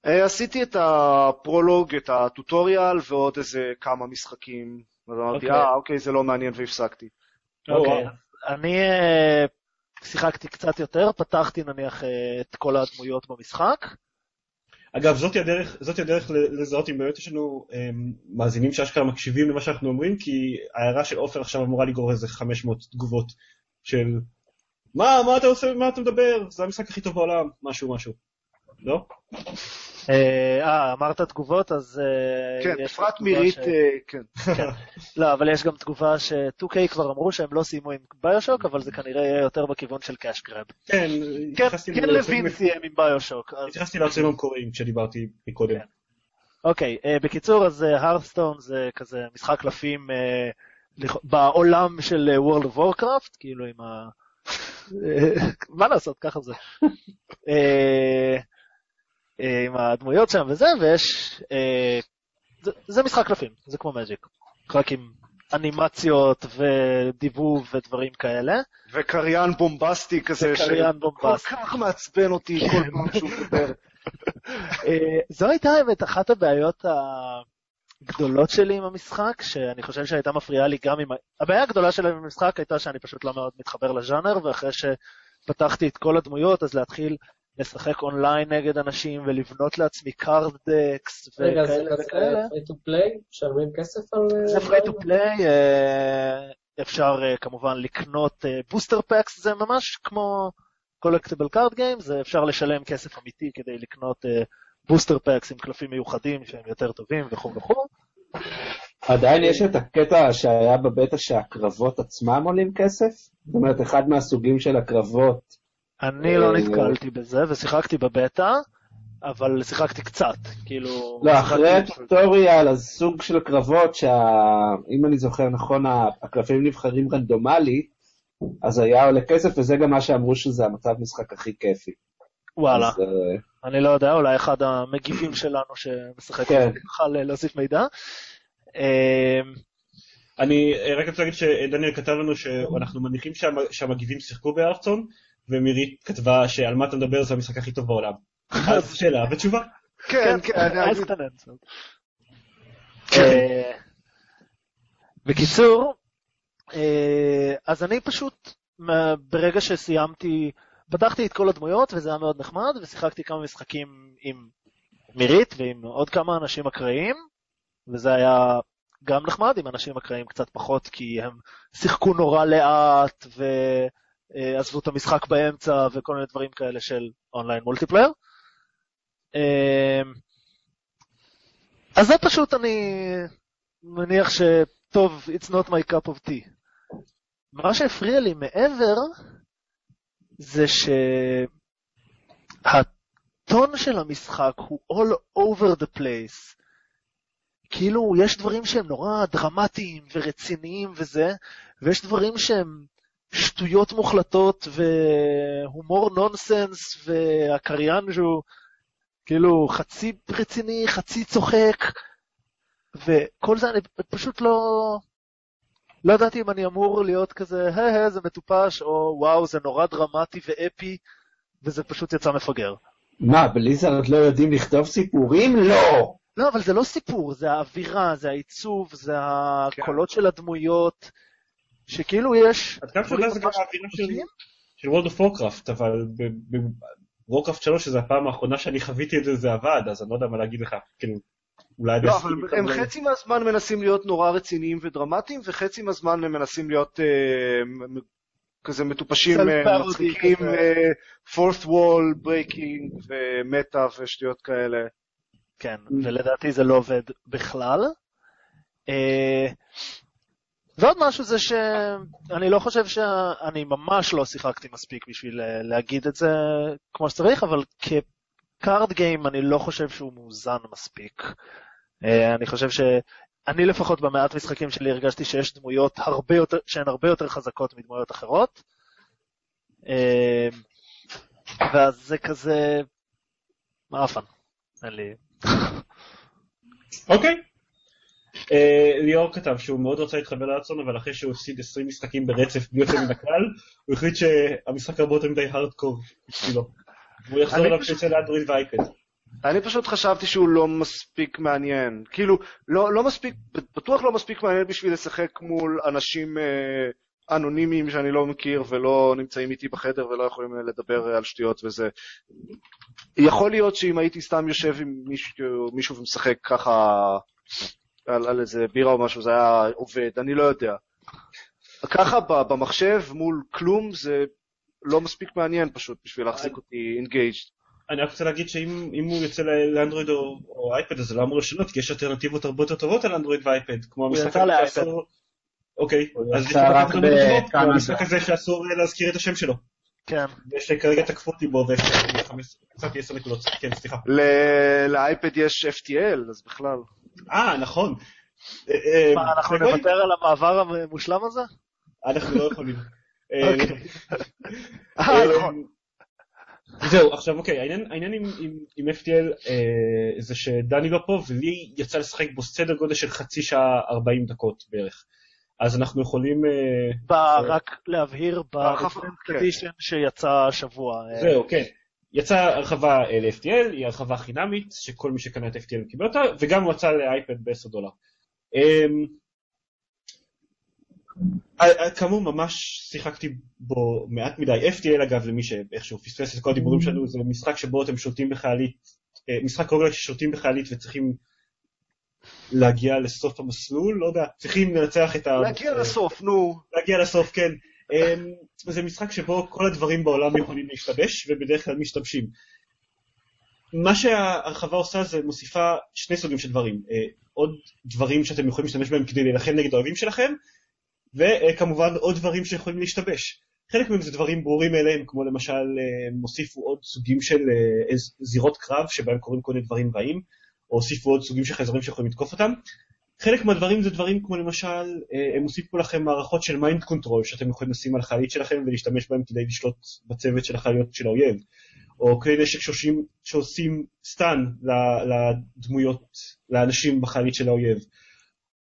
אה, עשיתי את הפרולוג, את הטוטוריאל, ועוד איזה כמה משחקים. אז אמרתי, אוקיי. אה, אוקיי, זה לא מעניין, והפסקתי. אוקיי. וואו. אני אה, שיחקתי קצת יותר, פתחתי נניח אה, את כל הדמויות במשחק. אגב, זאתי הדרך, זאתי הדרך ל- לזהות אם באמת יש לנו אמ, מאזינים שאשכרה מקשיבים למה שאנחנו אומרים, כי ההערה של עופר עכשיו אמורה לגרור איזה 500 תגובות של מה, מה אתה עושה, מה אתה מדבר, זה המשחק הכי טוב בעולם, משהו משהו. לא? אה, אה, אמרת תגובות, אז... אה, כן, אפרת מירית, ש- אה, כן. לא, אבל יש גם תגובה ש-2K כבר אמרו שהם לא סיימו עם ביושוק, אבל זה כנראה יהיה יותר בכיוון של קאש גרב. כן, כן, התייחסתי כן לוין סיים עם ביושוק. התייחסתי ליוצרים המקוריים כשדיברתי מקודם. כן. אוקיי, בקיצור, אז הרסטון זה כזה משחק קלפים לכ- בעולם של World of Warcraft, כאילו עם ה... [laughs] מה לעשות, ככה זה. [laughs] אה, עם הדמויות שם וזה, ויש... אה, זה- זה משחק קלפים, זה כמו מג'יק. רק עם אנימציות ודיבוב ודברים כאלה. וקריין בומבסטי כזה, שכל. כך מעצבן אותי כל פעם שהוא מדבר. אה, זו הייתה האמת אחת הבעיות הגדולות שלי עם המשחק, שאני חושב שהייתה מפריעה לי גם עם... הבעיה הגדולה שלי עם המשחק הייתה שאני פשוט לא מאוד מתחבר לז'אנר, ואחרי שפתחתי את כל הדמויות, אז להתחיל לשחק אונליין נגד אנשים ולבנות לעצמי card decks רגע, זה וכאלה וכאלה. free to play? משלמים כסף על... אה, זה free to play, אפשר אה, כמובן לקנות booster packs, זה ממש כמו collectible card game, זה אפשר לשלם כסף אמיתי כדי לקנות booster packs עם קלפים מיוחדים שהם יותר טובים וכו' וכו'. עדיין יש את הקטע שהיה בבטא שהקרבות עצמם עולים כסף? זאת אומרת, אחד מהסוגים של הקרבות, אני לא נתקלתי בזה ושיחקתי בבטא, אבל שיחקתי קצת, כאילו... לא, אחרי הטוטוריאל, אז סוג של קרבות שאם אני זוכר נכון, הקלפים נבחרים רנדומלית, אז היה עולה כסף, וזה גם מה שאמרו שזה המצב משחק הכי כיפי. וואלה, אז, אה, אני לא יודע, אולי אחד המגיבים שלנו שמשחק כן. יוכל להוסיף מידע. אה, אני אה, רק רוצה להגיד שדניאל כתב לנו שאנחנו מניחים שהמ- שהמגיבים שיחקו בארצון, ומירית כתבה שעל מה אתה מדבר זה המשחק הכי טוב בעולם. [laughs] אז שאלה ותשובה. כן, כן, אני אז אגיד. אה, בקיצור, אה, אז אני פשוט, ברגע שסיימתי, פתחתי את כל הדמויות וזה היה מאוד נחמד, ושיחקתי כמה משחקים עם מירית ועם עוד כמה אנשים אקראיים, וזה היה גם נחמד, עם אנשים אקראיים קצת פחות, כי הם שיחקו נורא לאט ועזבו את המשחק באמצע וכל מיני דברים כאלה של online multiplayer. אה, אז זה פשוט אני מניח שטוב, it's not my cup of tea. מה שהפריע לי מעבר זה שהטון של המשחק הוא all over the place. כאילו, יש דברים שהם נורא דרמטיים ורציניים וזה, ויש דברים שהם שטויות מוחלטות והומור נונסנס, והקריין שהוא כאילו חצי רציני, חצי צוחק, וכל זה אני פשוט לא... לא ידעתי אם אני אמור להיות כזה, היי היי, זה מטופש, או וואו, זה נורא דרמטי ואפי, וזה פשוט יצא מפגר. מה, בליזרד לא יודעים לכתוב סיפורים? לא! לא, אבל זה לא סיפור, זה האווירה, זה העיצוב, זה הקולות של הדמויות, שכאילו יש... עד כמה שאתה יודע זה גם האווירה של- World of Warcraft, אבל בוורקראפט 3, שזו הפעם האחרונה שאני חוויתי את זה, זה עבד, אז אני לא יודע מה להגיד לך, כאילו, אולי... לא, אבל הם אולי- חצי מהזמן מנסים להיות נורא רציניים ודרמטיים, וחצי מהזמן הם מנסים להיות אה, כזה מטופשים, אה, מצחיקים, כזה. fourth wall breaking ומטה ושטויות כאלה. כן, ולדעתי זה לא עובד בכלל. ועוד משהו זה שאני לא חושב שאני ממש לא שיחקתי מספיק בשביל אה, להגיד את זה כמו שצריך, אבל כקארד גיים אני לא חושב שהוא מאוזן מספיק. אה, אני חושב ש... אני לפחות במעט משחקים שלי הרגשתי שיש דמויות הרבה יותר, שהן הרבה יותר חזקות מדמויות אחרות. אה, ואז זה כזה... מעפן. אין לי... אוקיי. אה, ליאור כתב שהוא מאוד רצה להתחבר לארצון, אבל אחרי שהוא הפסיד 20 משחקים ברצף בלי יוצא מן הכלל, הוא החליט שהמשחק הרבה יותר מדי הארדקור בשבילו. והוא יחזור אליו כשיצא לאנדרואיד ואייפד. אני פשוט חשבתי שהוא לא מספיק מעניין. כאילו, לא, לא מספיק, בטוח לא מספיק מעניין בשביל לשחק מול אנשים אה, אנונימיים שאני לא מכיר ולא נמצאים איתי בחדר ולא יכולים לדבר על שטויות וזה. יכול להיות שאם הייתי סתם יושב עם מישהו, מישהו ומשחק ככה על, על איזה בירה או משהו, זה היה עובד, אני לא יודע. ככה במחשב מול כלום זה לא מספיק מעניין פשוט בשביל להחזיק אותי engaged. אני רק רוצה להגיד שאם אם הוא יוצא ל- לאנדרואיד או, או אייפד אז זה לא אמור לשנות, כי יש אלטרנטיבות הרבה יותר טובות על אנדרואיד ואייפד, כמו הוא המשחק יצא הזה לאייפד. שאסור... אוקיי, אז יש רק בקנדה. המשחק הזה שאסור להזכיר את השם שלו. כן. יש לי כרגע תקפו אותי בו והפסדתי 10 נקודות, כן סליחה. לאייפד יש FTL, אז בכלל. אה נכון. אה, אה, מה, אנחנו נוותר על המעבר המושלם הזה? אנחנו לא יכולים. אה, אוקיי. נכון. זהו, עכשיו אוקיי, העניין, עם, FTL זה שדני לא פה ולי יצא לשחק בו סדר גודל של חצי שעה 40 דקות בערך. אז אנחנו יכולים... רק להבהיר, בהרחבה, כן. ב-Edition שיצא השבוע. זהו, כן. יצא הרחבה אה, ל-FTL, היא הרחבה חינמית, שכל מי שקנה את FTL קיבל אותה, וגם הוא יצא לאייפד ב-10 דולר. אמ, אה, אה, כאמור ממש שיחקתי בו מעט מדי, FTL אגב למי שאיכשהו פספס את כל הדיבורים שלנו זה משחק שבו אתם שולטים בחיילית, משחק רוגלק ששולטים בחיילית וצריכים להגיע לסוף המסלול, לא יודע, צריכים לנצח את ה... להגיע לסוף, נו. להגיע לסוף, כן. אמ, זה משחק שבו כל הדברים בעולם יכולים להשתבש, ובדרך כלל משתבשים. מה שההרחבה עושה זה מוסיפה שני סוגים של דברים. אה, עוד דברים שאתם יכולים להשתמש בהם כדי להילחם נגד האויבים שלכם, וכמובן עוד דברים שיכולים להשתבש. חלק מהם זה דברים ברורים מאליהם, כמו למשל אה, הוסיפו עוד סוגים של אה, זירות קרב, שבהם קורים כל מיני דברים רעים, או הוסיפו עוד סוגים של חייזרים שיכולים לתקוף אתכם. חלק מהדברים זה דברים כמו למשל, אה, הם הוסיפו לכם מערכות של mind control שאתם יכולים לשים על החללית שלכם ולהשתמש בהם כדי לשלוט בצוות של החיילות של האויב. או כלי נשק שעושים, שעושים סטן לדמויות, לאנשים בחיילית של האויב.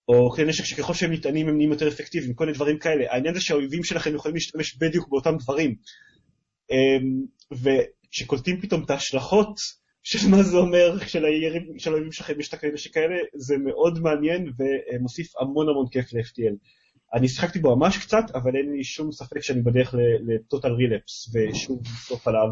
או כלי נשק שככל שהם נטענים הם נהיים יותר אפקטיביים, כל מיני דברים כאלה. העניין זה שהאויבים שלכם יכולים להשתמש בדיוק באותם דברים. אמ, וכשקולטים פתאום את ההשלכות של מה זה אומר כשליריב- כשלאויבים שלכם יש את הכלי נשק האלה, זה מאוד מעניין ומוסיף המון המון כיף ל-FTL. אני שיחקתי בו ממש קצת, אבל אין לי שום ספק שאני בדרך ל total relapse, ושוב אשרוף עליו.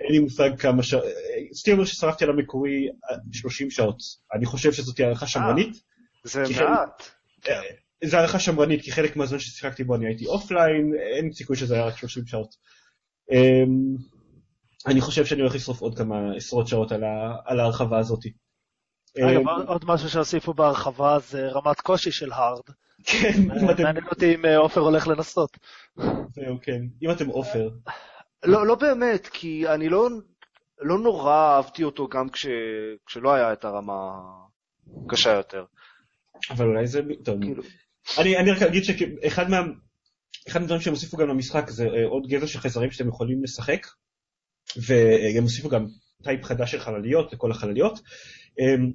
אין לי מושג כמה שעות, אצלי אומר ששרפתי על המקורי אה, 30 שעות. אני חושב שזאת הערכה שמרנית. זה כי חלק- מעט. אה, זו הערכה שמרנית, כי חלק מהזמן ששיחקתי בו אני הייתי offline, אין סיכוי שזה היה רק 30 שעות. אני חושב שאני הולך לשרוף עוד כמה עשרות שעות על ה- על ההרחבה הזאת. אגב, אמ, עוד משהו שהוסיפו בהרחבה זה רמת קושי של הארד. כן, אם אתם, מעניין אותי אם אה, עופר הולך לנסות. זהו, כן, אם אתם עופר. לא, לא באמת, כי אני לא, לא נורא אהבתי אותו גם כש, כשלא היה את הרמה קשה יותר. אבל אולי זה, טוב, כאילו, אני, אני רק אגיד שאחד מה... אחד הדברים שהם הוסיפו גם למשחק זה אה, עוד גזע של חייזרים שאתם יכולים לשחק, והם הוסיפו גם טייפ חדש של חלליות לכל החלליות. אמ,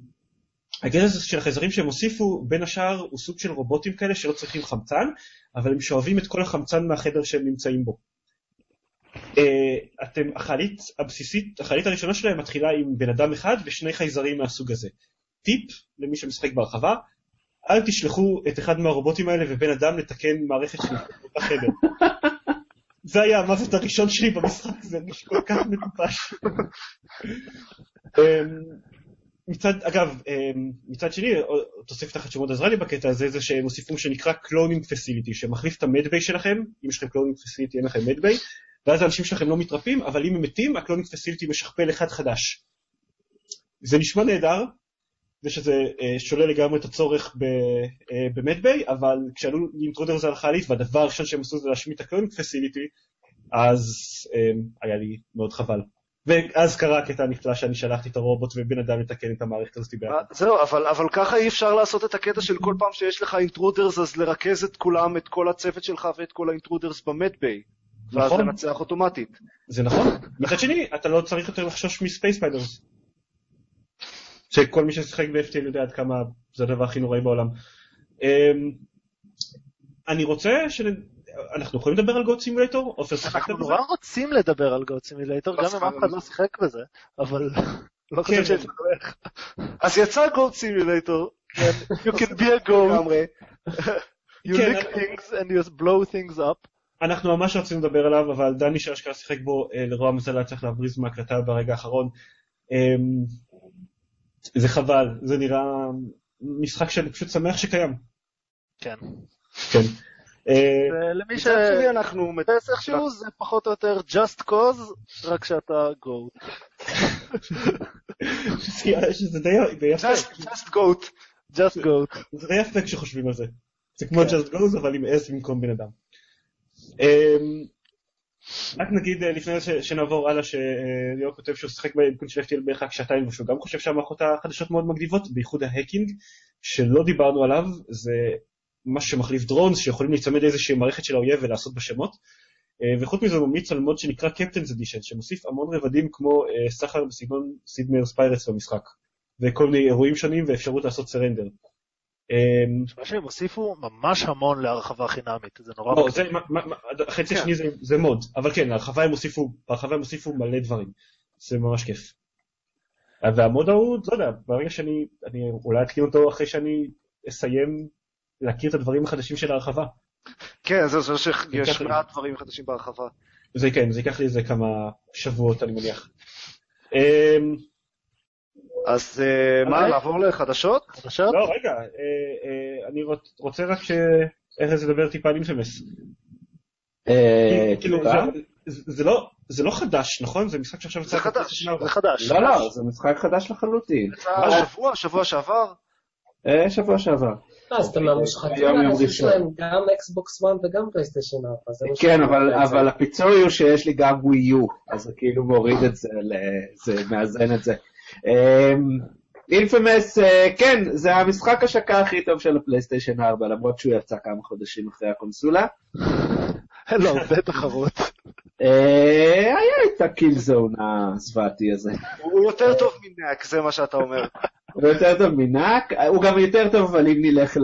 הגזע של החייזרים שהם הוסיפו, בין השאר, הוא סוג של רובוטים כאלה שלא צריכים חמצן, אבל הם שואבים את כל החמצן מהחדר שהם נמצאים בו. אה, אתם, החללית הבסיסית, החללית הראשונה שלהם מתחילה עם בן אדם אחד ושני חייזרים מהסוג הזה. טיפ למי שמשחק בהרחבה, אל תשלחו את אחד מהרובוטים האלה ובן אדם לתקן מערכת של [laughs] החדר. זה היה המוות הראשון שלי במשחק, זה הרגיש כל כך מטופש. אמ, מצד, אגב, אמ, מצד שני, תוספת אחת שמאוד עזרה לי בקטע הזה, זה שהם הוסיפו שנקרא cloning facility, שמחליף את ה medbay שלכם, אם יש לכם cloning facility אין לכם medbay, ואז האנשים שלכם לא מתרפים, אבל אם הם מתים, ה cloning facility משכפל אחד חדש. זה נשמע נהדר, זה שזה אה, שולל לגמרי את הצורך אה, ב medbay, אבל כשעלו לי intruders על החללית, והדבר הראשון שהם עשו זה להשמיד את ה cloning facility, אז אה, היה לי מאוד חבל. ואז קרה הקטע הנפלא שאני שלחתי את הרובוט ובן אדם לתקן את המערכת הזאת ביחד. אה, זהו, אבל, אבל ככה אי אפשר לעשות את הקטע של כל פעם שיש לך intruders, אז לרכז את כולם, את כל הצוות שלך ואת כל ה intruders ב medbay. ואז נכון. לנצח אוטומטית. זה נכון. מצד שני, אתה לא צריך יותר לחשוש מ space spiders. שכל מי ששיחק ב-FTL יודע עד כמה זה הדבר הכי נוראי בעולם. אמ, אני רוצה ש... אנחנו יכולים לדבר על Goat Simulator? עופר שיחקת אנחנו בזה? נורא רוצים לדבר על Goat Simulator, לא גם אם. אף אחד לא שיחק בזה, אבל לא כן, חושב שיש לנו איך. אז יצא גוד סימולטור, You can be a goat, you כן, lick things and you blow things up. אנחנו ממש רצינו לדבר עליו, אבל דני שאשכרה שיחק בו, אה, לרוע המזל היה צריך להבריז מהקלטה ברגע האחרון. אמ, זה חבל, זה נראה משחק שאני פשוט שמח שקיים. כן. כן. אה, למי ש... אנחנו... מחפש איכשהו זה פחות או יותר just cause, רק שאתה goat. [laughs] שזה די יפה, Just just goat. just goat. זה די יפה כשחושבים על זה. זה כמו just goes אבל עם S במקום בן אדם. רק נגיד אה, לפני שנעבור הלאה שליאור כותב שהוא שיחק בארגון של FTL בערך רק שעתיים ושהוא גם חושב שהמערכות החדשות מאוד מגניבות, בייחוד ההקינג, שלא דיברנו עליו, זה משהו שמחליף drones שיכולים להיצמד לאיזושהי מערכת של האויב ולעשות בו שמות. אה, וחוץ מזה הוא ממליץ על מוד שנקרא Captain's Edition, שמוסיף המון רבדים כמו אה, סחר בסגנון Sid Meier's Pirates במשחק, וכל מיני אירועים שונים ואפשרות לעשות surrender. אמ, מה שהם הוסיפו ממש המון להרחבה חינמית, זה נורא נאה. זה, החצי. השני זה- זה מוד, אבל כן, בהרחבה הם הוסיפו, בהרחבה הם הוסיפו מלא דברים, זה ממש כיף. והמוד ההוא, לא יודע, ברגע שאני, אני אולי אתקין אותו אחרי שאני אסיים להכיר את הדברים החדשים של ההרחבה. כן, זהו, זה שיש ייקח לי. מעט דברים חדשים בהרחבה. זה כן, זה ייקח לי איזה כמה שבועות אני מניח. אז אה, מה, אוקיי. לעבור לחדשות? חדשות? לא, רגע, אה, אה, אני רוצ- רוצה רק שארז ידבר טיפה על אינפמס. כאילו, טיפה? זה- זה- זה לא- זה לא חדש, נכון? זה משחק שעכשיו זה יצא חדש, בפלייסטיישן ארבע. זה חדש. לא, לא, זה משחק חדש לחלוטין. יצא שבוע, שבוע שעבר? שבוע שעבר. אז אתם מהמושחתים היום יום האלה שיש ראשון. להם גם אקסבוקס 1 וגם פלייסטיישן 4. זה מה כן, אבל, הפיצוי הוא שיש לי גם ווי יו, אז זה כאילו מוריד את זה, ל- זה מאזן את זה. Infamous, כן, זה המשחק השקה הכי טוב של הפלייסטיישן 4, למרות שהוא יצא כמה חודשים אחרי הקונסולה. לא, הרבה תחרות. אה, היה את ה Killzone הזוועתי הזה. הוא יותר טוב מ Knack, זה מה שאתה אומר. הוא יותר טוב מ Knack, הוא גם יותר טוב אבל אם נלך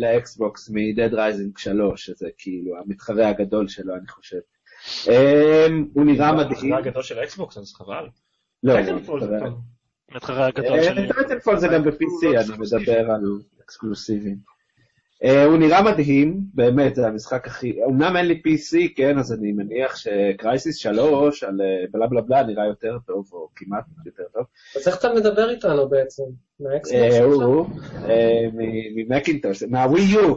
לאקסבוקס מ-Dead Rising 3, שזה כאילו המתחרה הגדול שלו, אני חושב. אה, הוא נראה מדהים. זה הגדול של האקסבוקס, אז חבל. לא, Titanfall זה. Titanfall זה גם ב-PC, לא אני. מדבר על אקסקלוסיבים. אה, הוא נראה מדהים, באמת, זה המשחק הכי... אמנם אין לי PC, כן, אז אני מניח שקרייסיס 3 על אה, בלה בלה בלה נראה יותר טוב, או כמעט יותר טוב. אז איך אתה מדבר איתנו בעצם? אה? הוא, הוא, אה, מ- ממקינטוש, מהווי יו.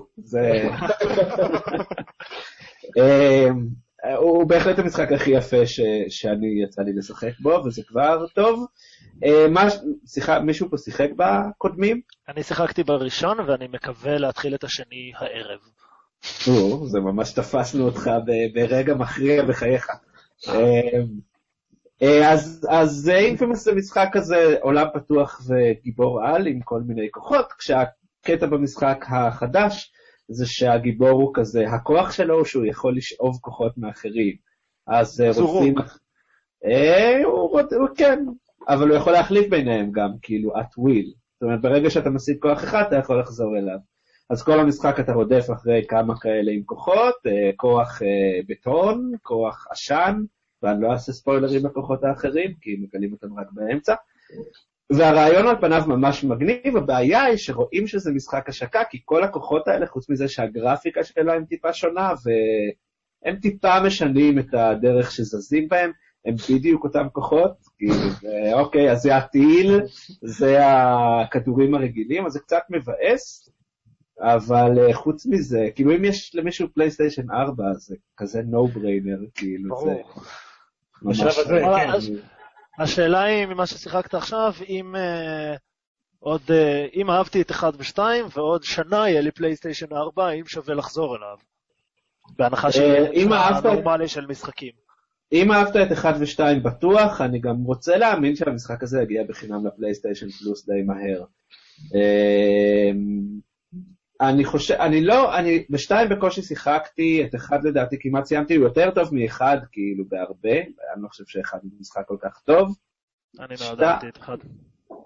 [laughs] אה, הוא בהחלט המשחק הכי יפה ש- שאני יצא לי לשחק בו, וזה כבר טוב. אה, מה, שיחה, מישהו פה שיחק בקודמים? אני שיחקתי בראשון ואני מקווה להתחיל את השני הערב. או, זה ממש תפסנו אותך ב- ברגע מכריע בחייך. אה, אז אז אינפימוס זה משחק כזה עולם פתוח וגיבור על עם כל מיני כוחות, כשהקטע במשחק החדש זה שהגיבור הוא כזה, הכוח שלו הוא שהוא יכול לשאוב כוחות מאחרים. אז אה, רוצים... אה, הוא, כן, אבל הוא יכול להחליף ביניהם גם, כאילו, at will. זאת אומרת, ברגע שאתה משיג כוח אחד, אתה יכול לחזור אליו. אז כל המשחק אתה רודף אחרי כמה כאלה עם כוחות, אה, כוח אה, בטון, כוח עשן, ואני לא אעשה ספוילרים לכוחות האחרים, כי מגלים אותם רק באמצע. והרעיון על פניו ממש מגניב, הבעיה היא שרואים שזה משחק השקה, כי כל הכוחות האלה, חוץ מזה שהגרפיקה שלהם טיפה שונה, והם טיפה משנים את הדרך שזזים בהם, הם בדיוק אותם כוחות, כאילו, אוקיי, אז זה הטיל, זה הכדורים הרגילים, אז זה קצת מבאס, אבל אה, חוץ מזה, כאילו אם יש למישהו פלייסטיישן 4, זה כזה no-brainer, כאילו, זה. ממש... השאלה היא, ממה ששיחקת עכשיו, אם אה, עוד, אה, אם אהבתי את 1 ו-2 ועוד שנה יהיה לי פלייסטיישן 4, האם שווה לחזור אליו? בהנחה שיהיה מבחן אהבת- נורמלי של משחקים. אם אהבת את 1 ו-2 בטוח, אני גם רוצה להאמין שהמשחק הזה יגיע בחינם לפלייסטיישן פלוס די מהר. אני חושב, אני לא, אני בשתיים בקושי שיחקתי, את אחד לדעתי כמעט סיימתי, הוא יותר טוב מאחד, כאילו בהרבה, אני לא חושב שאחד הוא משחק כל כך טוב. אני מאוד שתה- אהבתי את 1.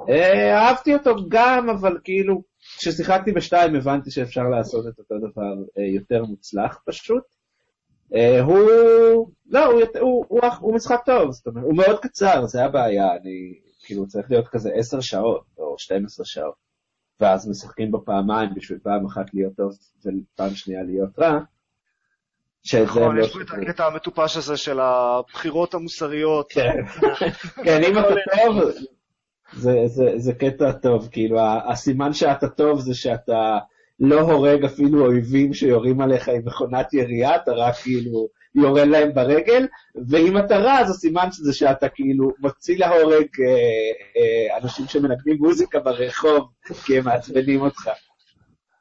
אה, אהבתי אותו גם, אבל כאילו, כששיחקתי בשתיים הבנתי שאפשר לעשות את אותו דבר אה, יותר מוצלח פשוט. אה, הוא, לא, הוא, הוא, הוא, הוא משחק טוב, זאת אומרת, הוא מאוד קצר, זה הבעיה, אני, כאילו, צריך להיות כזה עשר שעות, או 12 שעות. ואז משחקים בו פעמיים בשביל פעם אחת להיות טוב ופעם שנייה להיות רע. נכון, לא יש פה את. הקטע המטופש הזה של הבחירות המוסריות. כן, כן, אם אתה טוב, זה, זה, זה קטע טוב, כאילו, הסימן שאתה טוב זה שאתה לא הורג אפילו אויבים שיורים עליך עם מכונת ירייה, אתה רק כאילו יורה להם ברגל, ואם אתה רע, אז הסימן שזה שאתה כאילו מוציא להורג אה, אה, אנשים שמנגנים מוזיקה ברחוב, כי הם מעצבנים אותך.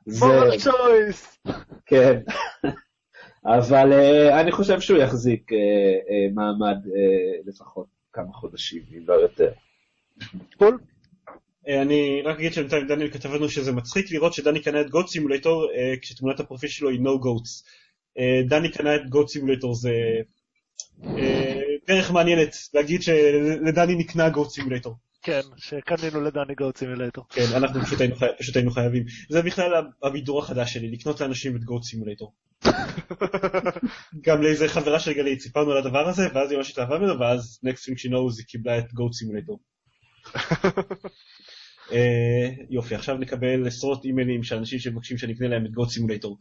זה, פורק צ'ויס. כן. [laughs] אבל אה, אני חושב שהוא יחזיק אה, אה, מעמד אה, לפחות כמה חודשים, אם לא יותר. Cool. אה, אני רק אגיד שבינתיים דניאל כתב לנו שזה מצחיק לראות שדני קנה את Goat Simulator אה, כשתמונת הפרופיל שלו היא no goats. אה, דני קנה את גוט סימולטור זה אה, דרך מעניינת להגיד שלדני נקנה Goat Simulator. כן, שקנינו לדני Goat Simulator. כן, אנחנו פשוט היינו, חי... פשוט היינו חייבים. זה בכלל הבידור החדש שלי, לקנות לאנשים את Goat Simulator. גם לאיזה חברה של גלית, סיפרנו על הדבר הזה, ואז היא ממש התאהבה ממנו, ואז next thing she knows היא קיבלה את גוט סימולטור. יופי, עכשיו נקבל עשרות אימיילים של אנשים שמבקשים שאני אקנה להם את גוט סימולטור.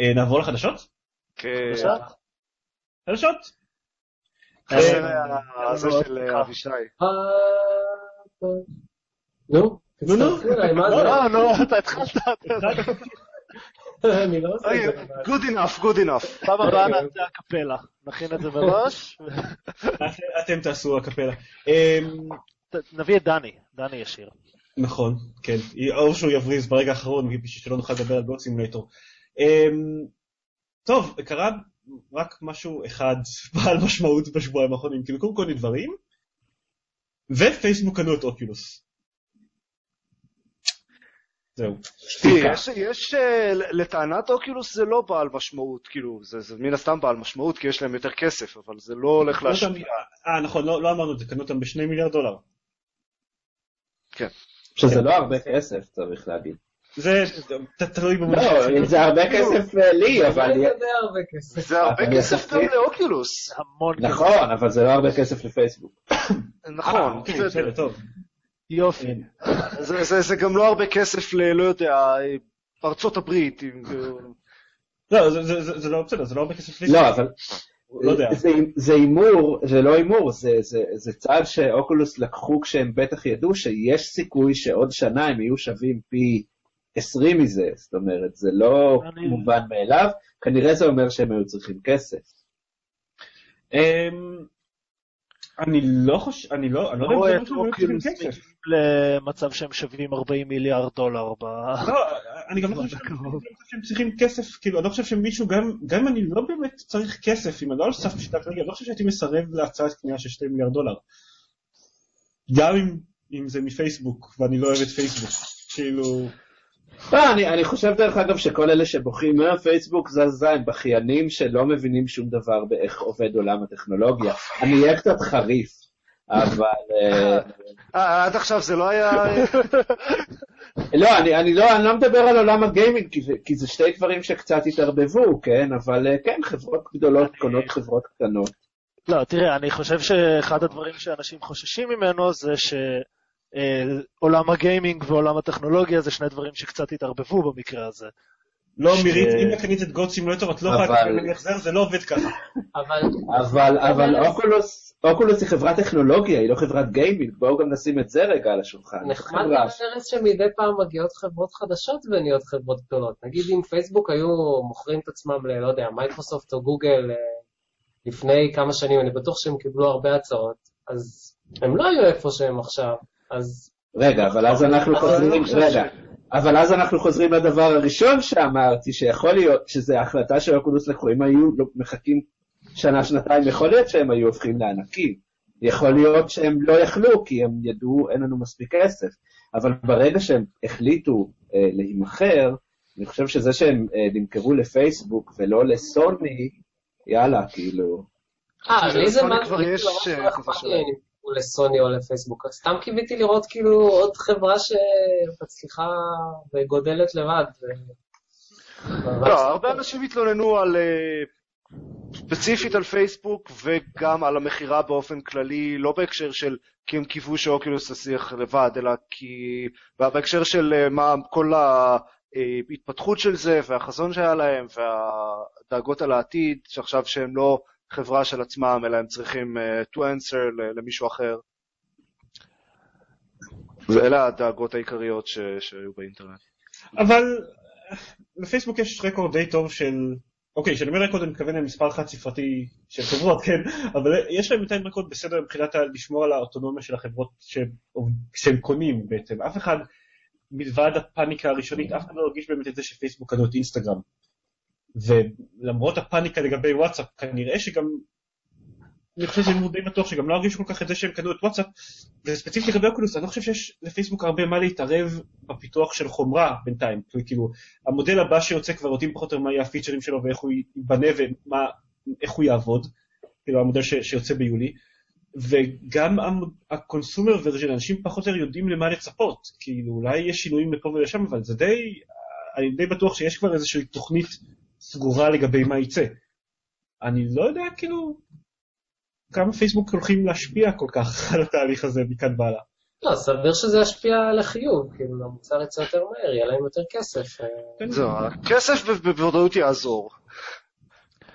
אה, נעבור לחדשות? כן. חדשות? זה אה, זה מאוד של כיף. אבישי. אה, נו, נו, נו. מה זה? לא, נו, אתה התחלת. אני לא עושה אוי, את זה. לבד. good enough, good enough. פעם הבאה נעשה הקפלה. נכין את זה מראש. אתם תעשו הקפלה. אמ, נביא את דני, דני ישיר. נכון, כן. או שהוא יבריז ברגע האחרון בשביל שלא נוכל לדבר על גוד סימולטור. אמ, טוב, קרה רק משהו אחד [laughs] בעל משמעות בשבועיים האחרונים, כאילו קודם כל דברים, ופייסבוק קנו את אוקולוס. זהו. יש- יש, אה, לטענת אוקילוס זה לא בעל משמעות, כאילו, זה זה מן הסתם בעל משמעות כי יש להם יותר כסף, אבל זה לא הולך להשפיע. אה, נכון, לא לא אמרנו את זה, קנו אותם בשני מיליארד דולר. שזה לא הרבה כסף, צריך להגיד. זה תלוי במונחים. לא, זה הרבה כסף אה, לי, אבל... זה הרבה כסף. זה הרבה אבל כסף גם לאוקילוס. המון כסף. נכון, אבל זה לא הרבה כסף לפייסבוק. נכון, אה, בסדר. טוב. יופי. זה- זה זה גם לא הרבה כסף ל... לא יודע, ארצות הברית. לא, זה- זה- זה זה לא בסדר, זה לא הרבה כסף לי. לא, אבל לא יודע. זה- זה הימור, זה לא הימור, זה- זה זה צעד שאוקולוס לקחו כשהם בטח ידעו שיש סיכוי שעוד שנה הם יהיו שווים פי 20 מזה, זאת אומרת, זה לא מובן מאליו, כנראה זה אומר שהם היו צריכים כסף. אמ, אני לא חושב, אני לא, אני לא יודע אם זה אומר שהם אוקילוס צריכים כסף. מגיעים למצב שהם שווים 40 מיליארד דולר ב... לא, אני גם לא חושב שהם- אני לא חושב שהם צריכים כסף, כאילו, אני לא חושב שמישהו, גם גם אם אני לא באמת צריך כסף, אם אני לא על סף פשיטת רגל, אני לא חושב שהייתי מסרב להצעת קנייה של 2 מיליארד דולר. גם אם- אם זה מפייסבוק, ואני לא אוהב את פייסבוק, כאילו... לא, אני, אני חושב דרך אגב שכל אלה שבוכים מהפייסבוק זזה הם בכיינים שלא מבינים שום דבר באיך עובד עולם הטכנולוגיה. אני אהיה קצת חריף, אבל... אה, אה, עד עכשיו זה לא היה... לא, אני, אני לא, אני לא מדבר על עולם הגיימינג, כי זה, כי זה שתי דברים שקצת התערבבו, כן? אבל אה, כן, חברות גדולות קונות חברות קטנות. לא, תראה, אני חושב שאחד הדברים שאנשים חוששים ממנו זה שעולם הגיימינג ועולם הטכנולוגיה זה שני דברים שקצת התערבבו במקרה הזה. לא, ש- מירית, אם קנית את Goat Simulator, את לא יכולה אבל- לקבל החזר, זה לא עובד ככה. אבל אבל, אבל אוקולוס, אוקולוס היא חברת טכנולוגיה, היא לא חברת גיימינג, בואו גם נשים את זה רגע על השולחן. נחמד לארץ שמדי פעם מגיעות חברות חדשות ונהיות חברות גדולות. נגיד אם פייסבוק היו מוכרים את עצמם ל, לא יודע, מייקרוסופט או גוגל אה, לפני כמה שנים, אני בטוח שהם קיבלו הרבה הצעות, אז הם לא היו איפה שהם עכשיו. אז רגע, אבל אז אנחנו חוזרים, לא חושב רגע, אבל אז אנחנו חוזרים לדבר הראשון שאמרתי, שיכול להיות שזה החלטה של אוקולוס לקחו, אם היו לא- מחכים שנה, שנתיים, יכול להיות שהם היו הופכים לענקים. יכול להיות שהם לא יכלו, כי הם ידעו, אין לנו מספיק כסף. אבל ברגע שהם החליטו אה, להימכר, אני חושב שזה שהם אה, נמכרו לפייסבוק ולא לסוני, יאללה, כאילו. אה, לי זה מה כבר יש, ממש אה, לסוני או לפייסבוק. סתם קיוויתי לראות כאילו עוד חברה שמצליחה וגודלת לבד. לא, הרבה אנשים התלוננו על... אה, ספציפית על פייסבוק וגם על המכירה באופן כללי, לא בהקשר של כי הם קיוו שאוקילוס תצליח לבד, אלא כי... בהקשר של אה, מה כל ההתפתחות של זה והחזון שהיה להם והדאגות על העתיד, שעכשיו שהם לא חברה של עצמם, אלא הם צריכים אה, to answer למישהו אחר. ואלה הדאגות העיקריות. שהיו באינטרנט. אבל לפייסבוק יש רקורד די טוב של, אוקיי, כשאני אומר רקורד אני מתכוון למספר חד ספרתי של חברות, כן, אבל יש להם בינתיים רקורד בסדר מבחינת לשמור על האוטונומיה של החברות שהם קונים בעצם. אף אחד, מלבד הפאניקה הראשונית, אף אחד לא הרגיש באמת את זה שפייסבוק קנו את אינסטגרם. ולמרות הפאניקה לגבי וואטסאפ, כנראה שגם, אני חושב שאני די בטוח שגם לא הרגישו כל כך את זה שהם קנו את וואטסאפ, וספציפית לגבי אוקולוס, אני לא חושב שיש לפייסבוק הרבה מה להתערב בפיתוח של חומרה בינתיים. כאילו, המודל הבא שיוצא כבר יודעים פחות או יותר מה יהיה הפיצ'רים שלו ואיך הוא ייבנה ואיך הוא יעבוד, כאילו המודל ש, שיוצא ביולי. וגם הקונסומר ורז'ן, אנשים פחות או יותר יודעים למה לצפות, כאילו אולי יש שינויים לפה ולשם, אבל זה די, אני די בטוח שיש כבר איזושהי תוכנית סגורה לגבי מה יצא. אני לא יודע כאילו כמה פייסבוק הולכים להשפיע כל כך [laughs] על התהליך הזה מכאן והלאה. לא, סביר שזה ישפיע לחיוב, כאילו המוצר יצא יותר מהר, יהיה להם יותר כסף. אה, כן, זהו, הכסף ב- בוודאות יעזור.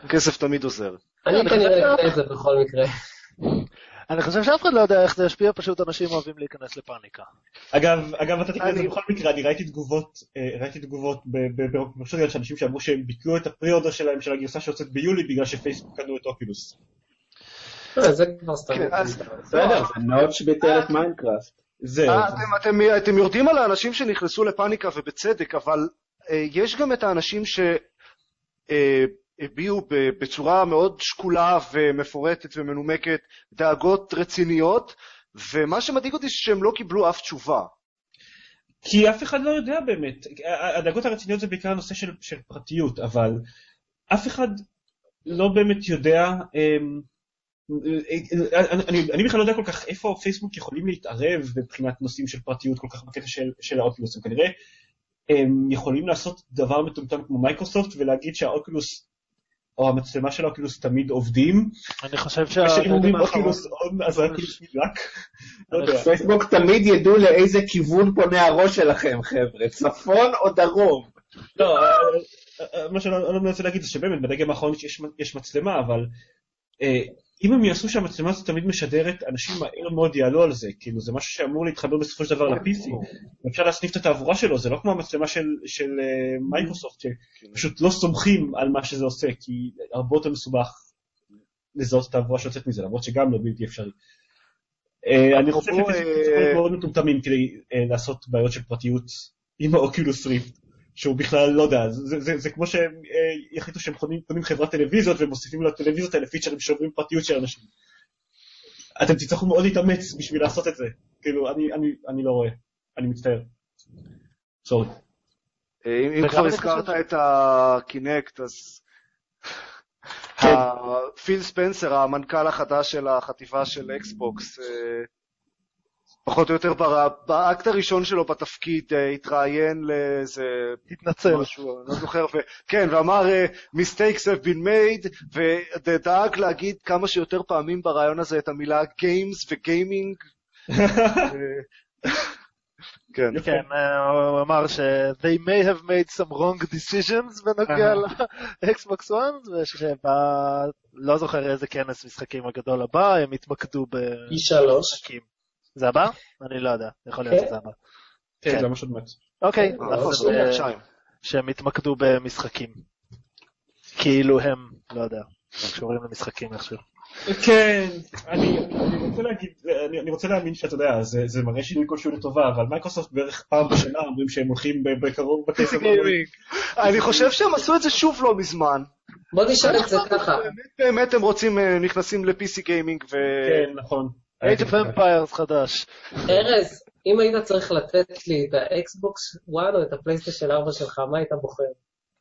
כסף תמיד עוזר. אני כנראה אקנה את זה בכל מקרה. [laughs] אני חושב שאף אחד לא יודע איך זה ישפיע, פשוט אנשים אוהבים להיכנס לפאניקה. אגב, אגב, אתה תקרא את זה בכל מקרה, אני ראיתי תגובות, אה, ראיתי תגובות בפרסונל של אנשים שאמרו שהם ביטלו את ה pre-order שלהם של הגרסה שיוצאת ביולי בגלל שפייסבוק קנו את אוקולוס. אה, זה כבר סתם. כן, בסדר, זה נוטץ' ביטל את מיינקראפט. זהו. אה, אתם, יורדים על האנשים שנכנסו לפאניקה ובצדק, אבל אה, יש גם את האנשים שהביעו בצורה מאוד שקולה ומפורטת ומנומקת דאגות רציניות, ומה שמדאיג אותי שהם לא קיבלו אף תשובה. כי אף אחד לא יודע באמת. הדאגות הרציניות זה בעיקר נושא של, של פרטיות, אבל אף אחד לא באמת יודע, אמ, אני, אני, בכלל לא יודע כל כך איפה פייסבוק יכולים להתערב מבחינת נושאים של פרטיות כל כך בקטע של, של האוקולוס. הם כנראה הם יכולים לעשות דבר מטומטם כמו מייקרוסופט ולהגיד שהאוקולוס או המצלמה של האוקולוס תמיד עובדים, אני חושב ושאם שהדירוג אומרים. אוקולוס און אז האוקולוס נדלק. לא יודע. פייסבוק תמיד ידעו לאיזה כיוון פונה הראש שלכם, חבר'ה, צפון או דרום. לא, אה, אה, מה שאני לא מנסה להגיד זה שבאמת בדגם האחרון יש, יש מצלמה, אבל אה, אם הם יעשו שהמצלמה הזאת תמיד משדרת, אנשים מהר מאוד יעלו על זה, כאילו זה משהו שאמור להתחבר בסופו של דבר ל-PC, ואפשר להסניף את התעבורה שלו, זה לא כמו המצלמה של, של אה, מייקרוסופט, שפשוט לא סומכים על מה שזה עושה, כי הרבה יותר מסובך לזהות את התעבורה שיוצאת מזה, למרות שגם לא בלתי אפשרי. אה, אני חושב שפייסבוק אה, מאוד מטומטמים כדי לעשות בעיות של פרטיות עם האוקילוס ריפט. שהוא בכלל, לא יודע, זה, זה, זה כמו שהם אה, יחליטו שהם קונים, קונים חברת טלוויזיות ומוסיפים לטלוויזיות האלה פיצ'רים שעוברים פרטיות של אנשים. אתם תצטרכו מאוד להתאמץ בשביל לעשות את זה. כאילו, אני, אני, אני לא רואה. אני מצטער. סורי. אה, אם, כבר הזכרת את הקינקט, אז... ה- פיל ספנסר, המנכ"ל החדש של החטיבה של אקסבוקס, אה, פחות או יותר באקט הראשון שלו בתפקיד אה, התראיין לאיזה... התנצל. משהו, לא זוכר, ו... כן, ואמר אה, mistakes have been made, ודאג להגיד כמה שיותר פעמים בריאיון הזה את המילה games וגיימינג. [laughs] כן. כן, הוא אמר ש- they may have made some wrong decisions בנוגע ל-Xbox One, ושבה, לא זוכר איזה כנס משחקים הגדול הבא, הם התמקדו ב... E3. משחקים. זה הבא? אני לא יודע, יכול להיות כן. שזה הבא. כן, כן. זה ממש עוד מעט. אוקיי, אה. שהם התמקדו במשחקים. כאילו הם, לא יודע, הם קשורים למשחקים איכשהו. כן, אני, אני רוצה להגיד, אני, אני רוצה להאמין שאתה יודע, זה, זה מראה שינוי כלשהו לטובה, אבל מייקרוסופט בערך פעם בשנה אומרים שהם הולכים בקרוב [laughs] בכסף. אני חושב שהם עשו את זה שוב לא מזמן. בוא נשאל את זה ככה. באמת באמת הם רוצים, אה, נכנסים ל-PC גיימינג ו... כן, נכון. Age of Empires חדש. ארז, אם היית צריך לתת לי את האקסבוקס 1 או את הפלייסטיישן 4 שלך, מה היית בוחר?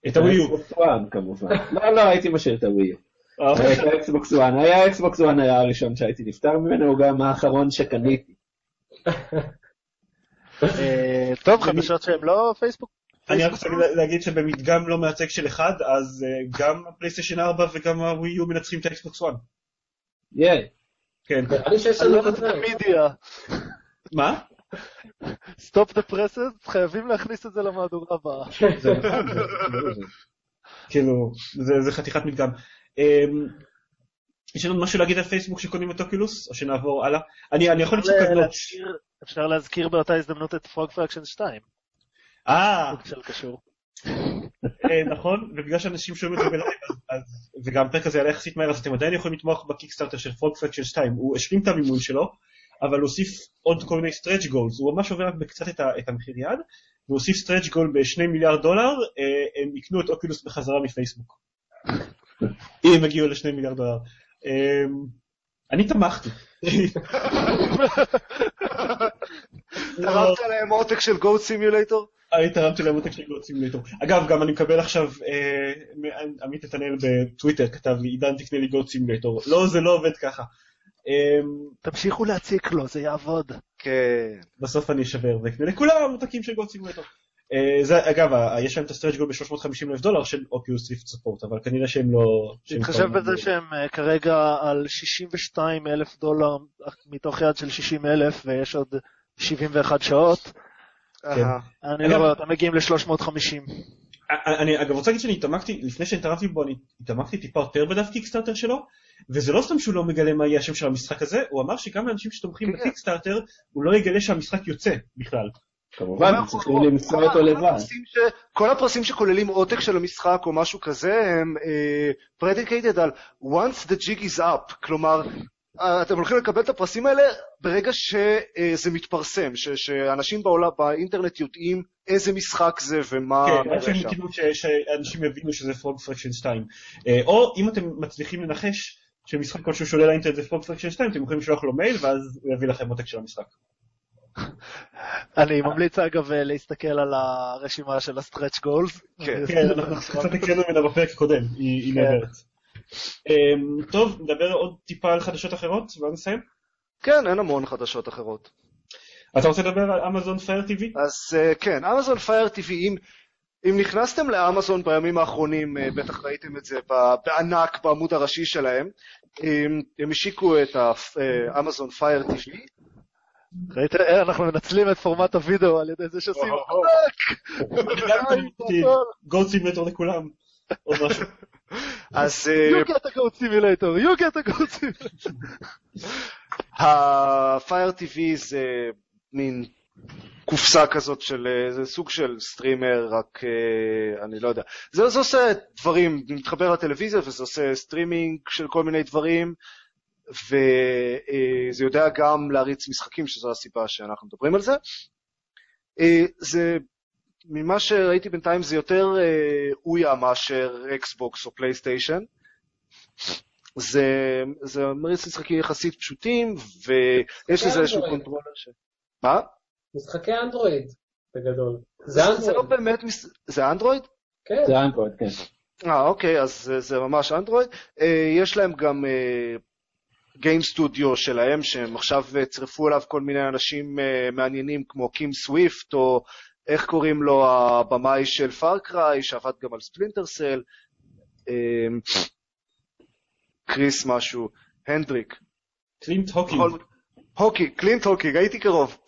את הווי יו. אקסבוקס 1 כמובן. [laughs] לא, לא, הייתי משאיר את הווי. אה, את האקסבוקס 1. היה אקסבוקס 1 היה הראשון שהייתי נפטר ממנו, הוא גם האחרון שקניתי. אה, טוב, חדשות שהם לא פייסבוק. אני רק רוצה להגיד שבמדגם לא מייצג של אחד, אז אה, גם הפלייסטיישן 4 וגם הווי יו מנצחים את האקסבוקס 1. כן. נראה לי שיש לנו אלון כותרת. מידיה, מה? Stop the presses, חייבים להכניס את זה למהדורה הבאה. זה נכון, זה- זה- כאילו, זה- זה חתיכת מדגם. אמ, יש לנו משהו להגיד על פייסבוק שקונים את אוקולוס, או שנעבור הלאה? אני אני יכול כזאת. להזכיר- אפשר להזכיר באותה הזדמנות את Frog Fractions 2, אה, של קשור. אה, נכון, ובגלל שאנשים שומעים את זה בלייב, וגם הפרק הזה יעלה יחסית מהר, אז אתם עדיין יכולים לתמוך בקיקסטארטר של Frog Fractions 2, הוא השלים את המימון שלו, אבל הוסיף עוד כל מיני stretch goals, הוא ממש עובר בקצת את היעד, והוא הוסיף stretch goal בשני מיליארד דולר, אה, הם יקנו את אוקולוס בחזרה מפייסבוק. אם הם יגיעו לשני מיליארד דולר. אה, אני תמכתי. [laughs] תרמת להם עותק של Goat Simulator? אני תרמתי להם עותק של Goat Simulator. אגב, גם אני מקבל עכשיו, אה, עמית נתנאל בטוויטר כתב לי, עידן תקנה לי Goat Simulator. לא, זה לא עובד ככה. אה, תמשיכו להציק לו, זה יעבוד. כן. בסוף אני אשבר ואקנה לכולם עותקים של Goat Simulator. אה, זה, אגב, יש להם את ה stretch goal ב-350 אלף דולר של אוקולוס ריפט support, אבל כנראה שהם לא... כבר- בזה שהם אה, כרגע על 62 אלף דולר מתוך יעד של 60 אלף ויש עוד 71 שעות. אהה. אני לא רואה אותם מגיעים ל-350. אני- אני אגב רוצה להגיד שאני התעמקתי, לפני שהתערבתי בו, אני התעמקתי טיפה יותר בדף קיקסטארטר שלו, וזה לא סתם שהוא לא מגלה מה יהיה השם של המשחק הזה, הוא אמר שגם לאנשים שתומכים כן. בקיקסטארטר, הוא לא יגלה שהמשחק יוצא בכלל. כמובן, כל- צריכים למסור אותו כל לבד. כל הפרסים שכוללים עותק של המשחק או משהו כזה הם uh, predicated על once the jig is up, כלומר, אה, אתם הולכים לקבל את הפרסים האלה ברגע שזה מתפרסם, ש- שאנשים בעולם, באינטרנט יודעים איזה משחק זה ומה כן, עד שהם. כאילו שאנשים יבינו שזה Frog Fractions 2. אה, או אם אתם מצליחים לנחש שמשחק כלשהו שעולה לאינטרנט זה Frog Fractions 2, אתם יכולים לשלוח לו מייל ואז הוא יביא לכם עותק של המשחק. אני ממליץ אגב אה, להסתכל על הרשימה של ה stretch goals. כן. כן, אנחנו קצת הקראנו ממנה בפרק הקודם, היא היא כן. נהדרת. אה, טוב, נדבר עוד טיפה על חדשות אחרות ואז נסיים. כן, אין המון חדשות אחרות. אתה רוצה לדבר על אמזון Fire TV? אז אה, כן, אמזון Fire TV, אם, אם נכנסתם לאמזון בימים האחרונים, אה, בטח ראיתם את זה בענק בעמוד הראשי שלהם, הם, הם השיקו את האמזון Fire TV, ראית? אה, אנחנו מנצלים את פורמט הוידאו על ידי זה שעושים [laughs] [laughs] Goat Simulator לכולם. עוד משהו. אז אה, You get a Goat Simulator, you get a Goat Simulator. [laughs] ה-Fire TV זה מין קופסה כזאת של, אה, זה סוג של סטרימר, רק אה, אני לא יודע. זה, זה עושה דברים, מתחבר לטלוויזיה וזה עושה סטרימינג של כל מיני דברים, וזה יודע גם להריץ משחקים, שזו הסיבה שאנחנו מדברים על זה. אה, זה, ממה שראיתי בינתיים זה יותר אה, אויה מאשר אקסבוקס או פלייסטיישן. זה, זה מריץ משחקים יחסית פשוטים, ויש לזה איזשהו אנדרואיד. controller ש... מה? משחקי אנדרואיד, בגדול. זה זה, זה לא אנדרואיד. באמת, מס... זה אנדרואיד? כן. זה אנדרואיד, כן. אה, אוקיי, אז זה, זה ממש אנדרואיד. אה, יש להם גם game studio שלהם, שהם עכשיו אה, צירפו אליו כל מיני אנשים אה, מעניינים כמו קים סוויפט, או איך קוראים לו הבמאי של Far Cry, שעבד גם על Splinter Cell, אה, קריס משהו, הנדריק. קלינט הוקינג. הוקי, קלינט הוקינג, הייתי קרוב.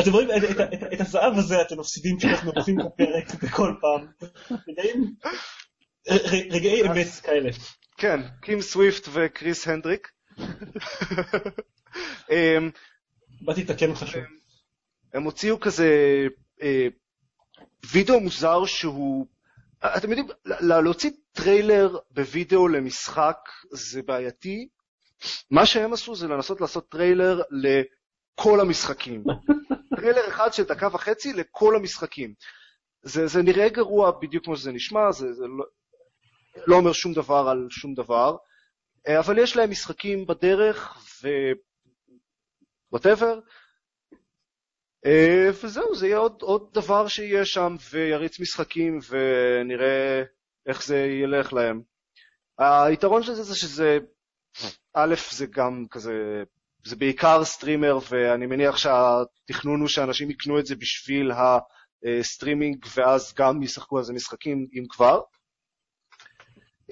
אתם רואים את- הזהב הזה אתם מפסידים כשאנחנו עושים את הפרק בכל פעם. רגעי אמת כאלה. כן, קים סוויפט וקריס הנדריק. אמ, באתי לתקן אותך שוב. הם הוציאו כזה אה, וידאו מוזר שהוא... אתם יודעים, להוציא טריילר בווידאו למשחק זה בעייתי. מה שהם עשו זה לנסות לעשות טריילר לכל המשחקים. [laughs] טריילר אחד של דקה וחצי לכל המשחקים. זה, זה נראה גרוע בדיוק כמו שזה נשמע, זה, זה לא, לא אומר שום דבר על שום דבר, אה, אבל יש להם משחקים בדרך, ו... whatever. אה, וזהו, זה יהיה עוד, עוד דבר שיהיה שם, ויריץ משחקים, ונראה איך זה ילך להם. היתרון של זה זה שזה, א', זה גם כזה, זה בעיקר סטרימר, ואני מניח שהתכנון הוא שאנשים יקנו את זה בשביל הסטרימינג, ואז גם ישחקו על זה משחקים, אם כבר.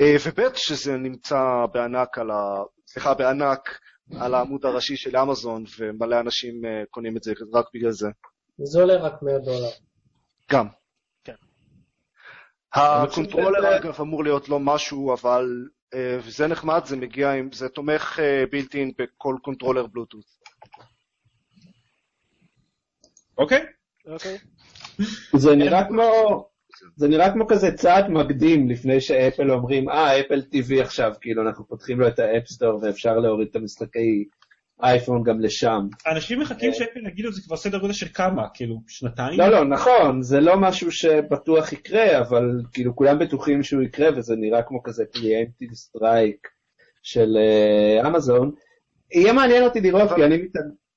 אה, וב', שזה נמצא בענק על ה... סליחה, בענק על העמוד הראשי של אמזון, ומלא אנשים אה, קונים את זה רק בגלל זה. זה עולה רק 100 דולר. גם. כן. ה controller אגב אמור להיות לא משהו, אבל אה, זה נחמד, זה מגיע עם, זה תומך built-in בכל controller בלוטות'. אוקיי? אוקיי. זה נראה כמו, זה נראה כמו כזה צעד מקדים לפני שאפל אומרים, אה, אפל TV עכשיו, כאילו אנחנו פותחים לו את ה App Store ואפשר להוריד את המשחקי אייפון גם לשם. אנשים מחכים שאפל יגידו זה כבר סדר גודל של כמה, כאילו, שנתיים? לא, לא, נכון, זה לא משהו שבטוח יקרה, אבל כאילו כולם בטוחים שהוא יקרה, וזה נראה כמו כזה preemptive strike של אה, אמזון. יהיה מעניין אותי לראות, כי אני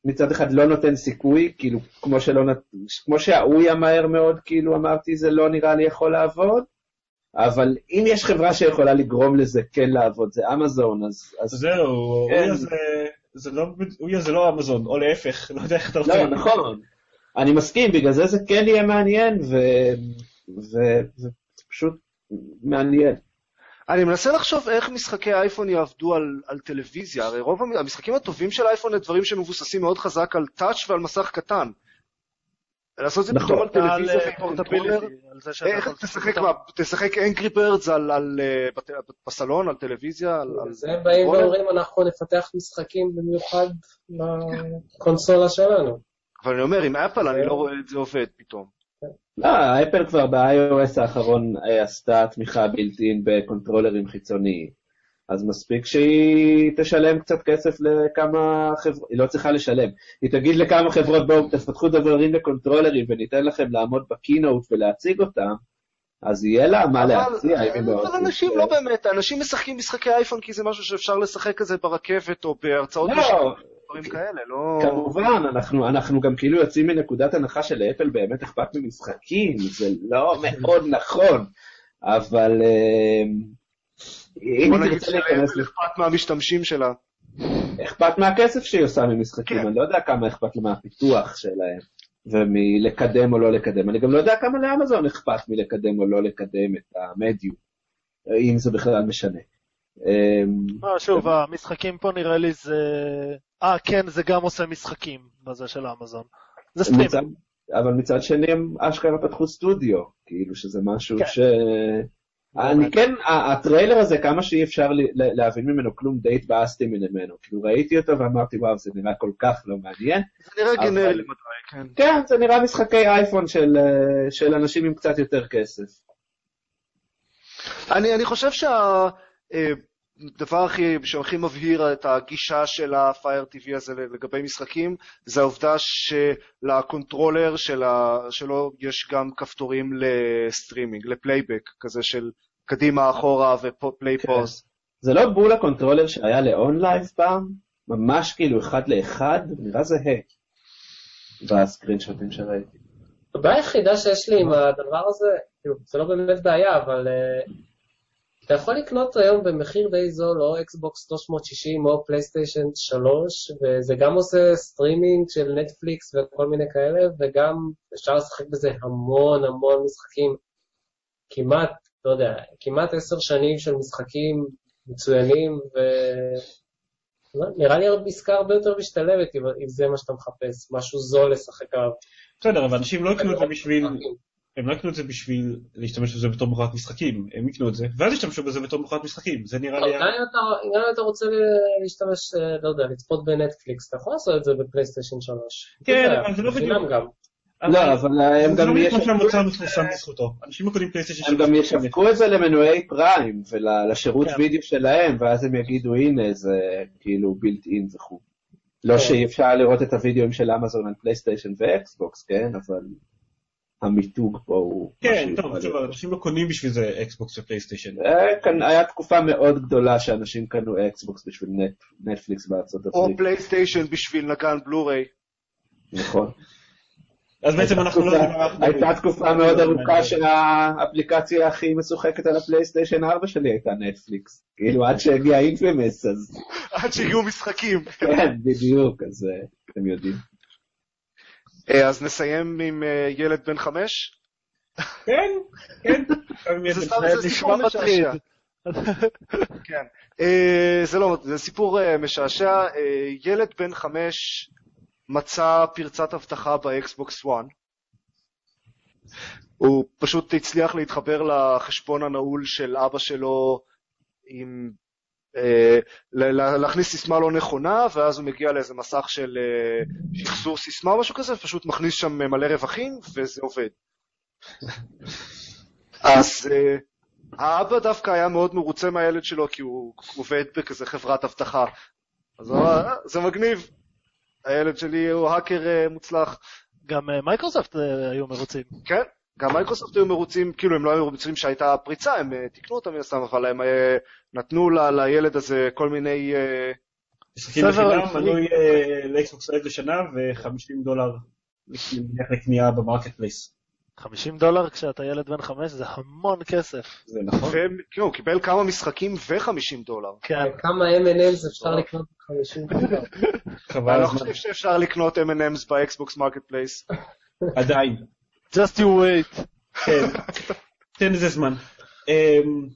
מצד, אחד לא נותן סיכוי, כאילו, כמו, שלא, נת- כמו שההוא היה מהר מאוד, כאילו אמרתי, זה לא נראה לי יכול לעבוד, אבל אם יש חברה שיכולה לגרום לזה כן לעבוד, זה אמזון, אז... אז זהו, כן. אויה זה- זה לא- אויה זה לא אמזון, או להפך, [laughs] לא יודע איך אתה לא, רוצה. נכון. אני מסכים, בגלל זה זה כן יהיה מעניין, וזה פשוט מעניין. אני מנסה לחשוב איך משחקי אייפון יעבדו על, על טלוויזיה, הרי רוב המ- המשחקים הטובים של אייפון הם דברים שמבוססים מאוד חזק על טאץ' ועל מסך קטן. לעשות את זה נכון. פתאום על טלוויזיה אה, שאתה איך תשחק לשחק מה, תשחק אנגרי אה, בת- בסלון, על טלוויזיה. זה באים? ואומרים, אנחנו נפתח משחקים במיוחד לקונסולה שלנו. אבל אני אומר, עם אפל אני לא רואה את זה עובד פתאום. לא, אפל כבר ב-iOS האחרון אה, עשתה תמיכה בלתי-אין בקונטרולרים חיצוניים. אז מספיק שהיא תשלם קצת כסף לכמה חברות, היא לא צריכה לשלם, היא תגיד לכמה חברות בואו תפתחו דברים לקונטרולרים וניתן לכם לעמוד בקינוט ולהציג אותם, אז יהיה לה מה להציע, אם היא מאוד אבל אנשים לא באמת, אנשים משחקים משחקי אייפון כי זה משהו שאפשר לשחק כזה ברכבת או בהרצאות לא, דברים כאלה, לא... כמובן, אנחנו, אנחנו גם כאילו יוצאים מנקודת הנחה שלאפל באמת אכפת ממשחקים, זה לא [laughs] מאוד נכון, אבל אה, בוא נגיד שלאפל אכפת מהמשתמשים שלה. אכפת מהכסף שהיא עושה ממשחקים, כן. אני לא יודע כמה אכפת לה מהפיתוח שלהם, ומלקדם או לא לקדם, אני גם לא יודע כמה לאמזון אכפת מלקדם או לא לקדם את המדיום, אם זה בכלל משנה. אה, אה, שוב, המשחקים פה נראה לי זה... אה, כן, זה גם עושה משחקים בזה של האמזון. זה סטרימר. מצד, אבל מצד שני הם אשכרה פתחו סטודיו, כאילו שזה משהו כן. ש... אני כן, הטריילר הזה, כמה שאי אפשר להבין ממנו כלום, די התבאסתי ממנו. כאילו ראיתי אותו ואמרתי, וואו, זה נראה כל כך לא מעניין. זה נראה גנרי כן. כן, זה נראה משחקי אייפון של, אה, של אנשים עם קצת יותר כסף. אני, אני חושב שהדבר הכי, שהכי מבהיר את הגישה של ה-Fire TV הזה לגבי משחקים, זה העובדה של controller של ה, שלו יש גם כפתורים לסטרימינג, ל playback, כזה של קדימה, אחורה ו play כן. pause. זה לא בול ה controller שהיה ל OnLive פעם? ממש כאילו אחד לאחד? נראה זהה. ב screenshot ים שראיתי. הבעיה היחידה שיש לי עם הדבר הזה, כאילו, זה לא באמת בעיה, אבל uh, אתה יכול לקנות היום במחיר די זול או אקסבוקס 360 או פלייסטיישן 3, וזה גם עושה סטרימינג של נטפליקס וכל מיני כאלה, וגם אפשר לשחק בזה המון המון משחקים, כמעט, לא יודע, כמעט עשר שנים של משחקים מצוינים, ו... לא, נראה לי עסקה הרבה יותר משתלבת אם זה מה שאתה מחפש, משהו זול לשחק עליו. בסדר, אבל אנשים לא יקנו את זה בשביל... הם לא יקנו את זה בשביל להשתמש בזה בתור מכונת משחקים, הם יקנו את זה, ואז ישתמשו בזה בתור מכונת משחקים, זה נראה לא, לי... גם אם אתה- רוצה להשתמש, אה, לא יודע, לצפות בנטפליקס, אתה יכול לעשות את זה בפלייסטיישן 3. כן, אבל זה לא בדיוק. גם. לא, אבל הם זה לא גם כמו יש... מפורסם בזכותו. אנשים קונים פלייסטיישן הם גם ישווקו את זה למנועי פריים ולשירות כן. וידאו שלהם, ואז הם יגידו, הנה, זה כאילו built in וכו'. לא כן. שאי אפשר לראות את הוידאוים של אמזון על פלייסטיישן ואקסבוקס, כן? אבל המיתוג פה הוא... כן, טוב, יכול שוב, להיות. אנשים לא קונים בשביל זה אקסבוקס ופלייסטיישן. אה, כאן היה תקופה מאוד גדולה שאנשים קנו אקסבוקס בשביל נט- נטפליקס בארצות או הברית, פלייסטיישן בשביל נגן בלוריי. נכון. אז בעצם אנחנו לא יודעים מה אנחנו הייתה. תקופה מאוד ארוכה שהאפליקציה הכי משוחקת על הפלייסטיישן 4 שלי הייתה נטפליקס. כאילו עד שהגיע Infamous, אז [laughs] עד שהגיעו משחקים. כן, בדיוק, אז אה, אתם יודעים. אה, אז נסיים עם אה, ילד בן חמש. כן, כן. [laughs] זה סיפור. משעשע. [laughs] כן. אה, זה לא, זה סיפור משעשע. ילד בן חמש מצא פרצת אבטחה באקסבוקס 1. הוא פשוט הצליח להתחבר לחשבון הנעול של אבא שלו עם להכניס סיסמה לא נכונה, ואז הוא מגיע לאיזה מסך של אה, שחזור סיסמה או משהו כזה, ופשוט מכניס שם מלא רווחים, וזה עובד. [laughs] אז אה, האבא דווקא היה מאוד מרוצה מהילד שלו, כי הוא עובד בכזה חברת אבטחה. אז הוא אמר, "אה, זה מגניב, הילד שלי הוא האקר אה, מוצלח. גם אה, מייקרוסופט אה, היו מרוצים. כן, גם מייקרוסופט היו מרוצים, כאילו הם לא היו מרוצים שהייתה פריצה, הם אה, תיקנו אותה מן הסתם, אבל הם אה, נתנו ל- לילד הזה כל מיני... אה, משחקים ספר בחינם, מנוי אה, ל Xbox Live לשנה ו-50 דולר לקנייה ב marketplace. 50 דולר כשאתה ילד בן חמש זה המון כסף. זה נכון. כאילו, הוא קיבל כמה משחקים ו-50 דולר. כן. כמה M&M's אפשר לקנות ב-50 [laughs] דולר? חבל אני לא. חושב שאפשר לקנות M&M's ב Xbox Marketplace. עדיין. Just you wait. כן. תן לזה זמן. אמ,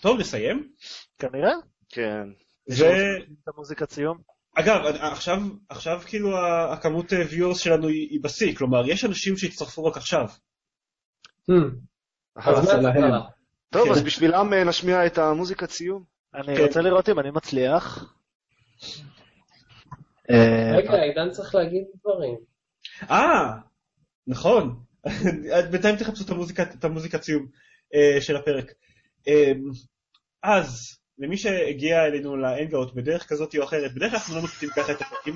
טוב, נסיים. כנראה. כן. זה... את המוזיקת סיום. אגב, עכשיו, עכשיו כאילו הכמות ויורס שלנו היא היא בשיא, כלומר, יש אנשים שהצטרפו רק עכשיו. Hmm? טוב, כן. אז בשבילם אה, נשמיע את המוזיקת סיום. אני כן. רוצה לראות אם אני מצליח. אה, רגע, עידן צריך להגיד דברים. אה, נכון. [laughs] בינתיים תחפשו את המוזיקת, את המוזיקת סיום אה, של הפרק. אה, אז, למי שהגיע אלינו לאנגאוט בדרך כזאת או אחרת, בדרך כלל אנחנו לא מקליטים ככה את הפרקים,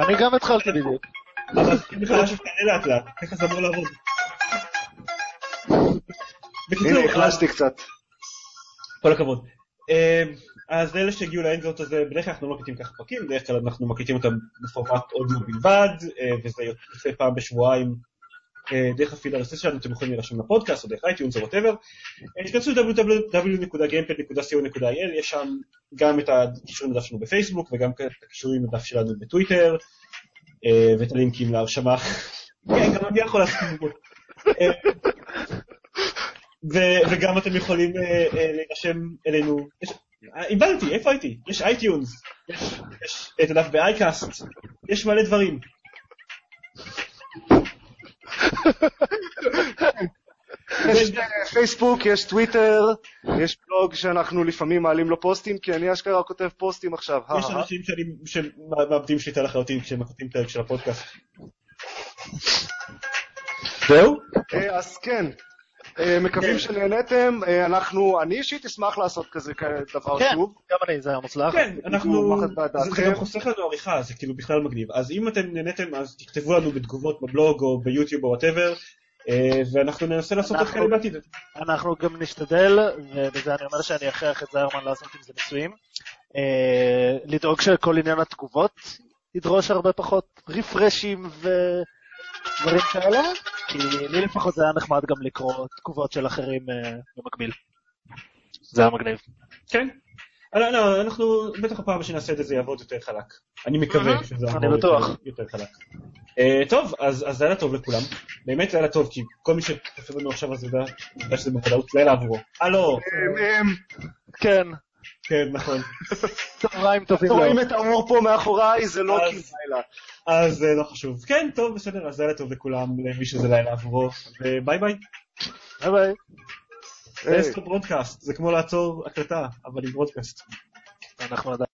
אני גם התחלתי בדיוק. אבל אם בכלל משהו שתעלה לאט לאט, ככה זה אמור לעבוד. הנה, החלשתי קצת. כל הכבוד. אה, אז לאלה שהגיעו לאנגאוט הזה, בדרך כלל אנחנו לא מקליטים ככה פרקים, בדרך כלל אנחנו מקליטים אותם בפורמט אודיו בלבד, וזה יוצא פעם בשבועיים דרך הפיד ה RSS שלנו, אתם יכולים להירשם לפודקאסט או דרך iTunes או whatever. תיכנסו www.gamepod.co.il, יש שם גם את הקישורים לדף שלנו בפייסבוק וגם את הקישורים לדף שלנו בטוויטר, אה, ואת הלינקים להרשמה. [laughs] כן, גם אני יכול להסכים. אה, וגם אתם יכולים אה, אה, להירשם אלינו, אה, איבדתי, איפה הייתי? יש iTunes, יש את הדף ב iCast, יש מלא דברים. יש אה, פייסבוק, יש טוויטר, יש בלוג שאנחנו לפעמים מעלים לו פוסטים, כי אני אשכרה כותב פוסטים עכשיו. יש אנשים שאני- שמאבדים שליטה לחלוטין כשהם מקליטים פרק של הפודקאסט. זהו? אה, אז כן, מקווים שנהנתם, אה, אנחנו, אני אישית אשמח לעשות כזה דבר כן, שוב. גם אני, זה היה מוצלח. כן, אנחנו... זה- גם חוסך לנו עריכה, זה כאילו בכלל מגניב. אז אם אתם נהניתם, אז תכתבו לנו בתגובות בבלוג או ביוטיוב או וואטאבר, ואנחנו ננסה לעשות את כאלה בעתיד. אנחנו גם נשתדל, ובזה אני אומר שאני אכריח את זיירמן לעשות עם זה ניסויים, אה, לדאוג שכל עניין התגובות ידרוש הרבה פחות רפרשים ודברים כאלה, כי לי לפחות זה היה נחמד גם לקרוא תגובות של אחרים אה, במקביל. זה היה מגניב. כן. לא, לא, אנחנו, בטח הפעם שנעשה את זה זה יעבוד יותר חלק. אני מקווה שזה יעבוד. יותר- יותר חלק. אה, טוב, אז אז לילה טוב לכולם. באמת לילה טוב, כי כל מי שצופה בנו עכשיו אז יודע יודע שזה בוודאות לילה עבורו. אה, לא, אה, כן, כן, נכון. צהריים טובים אתם רואים. את האור פה מאחוריי, זה לא כאילו לילה. אז אה, לא חשוב. כן, טוב, בסדר, אז לילה טוב לכולם, למי שזה לילה עבורו, וביי ביי. ביי ביי. היי. זה broadcast, זה כמו לעצור הקלטה, אבל עם broadcast. אנחנו עדיין...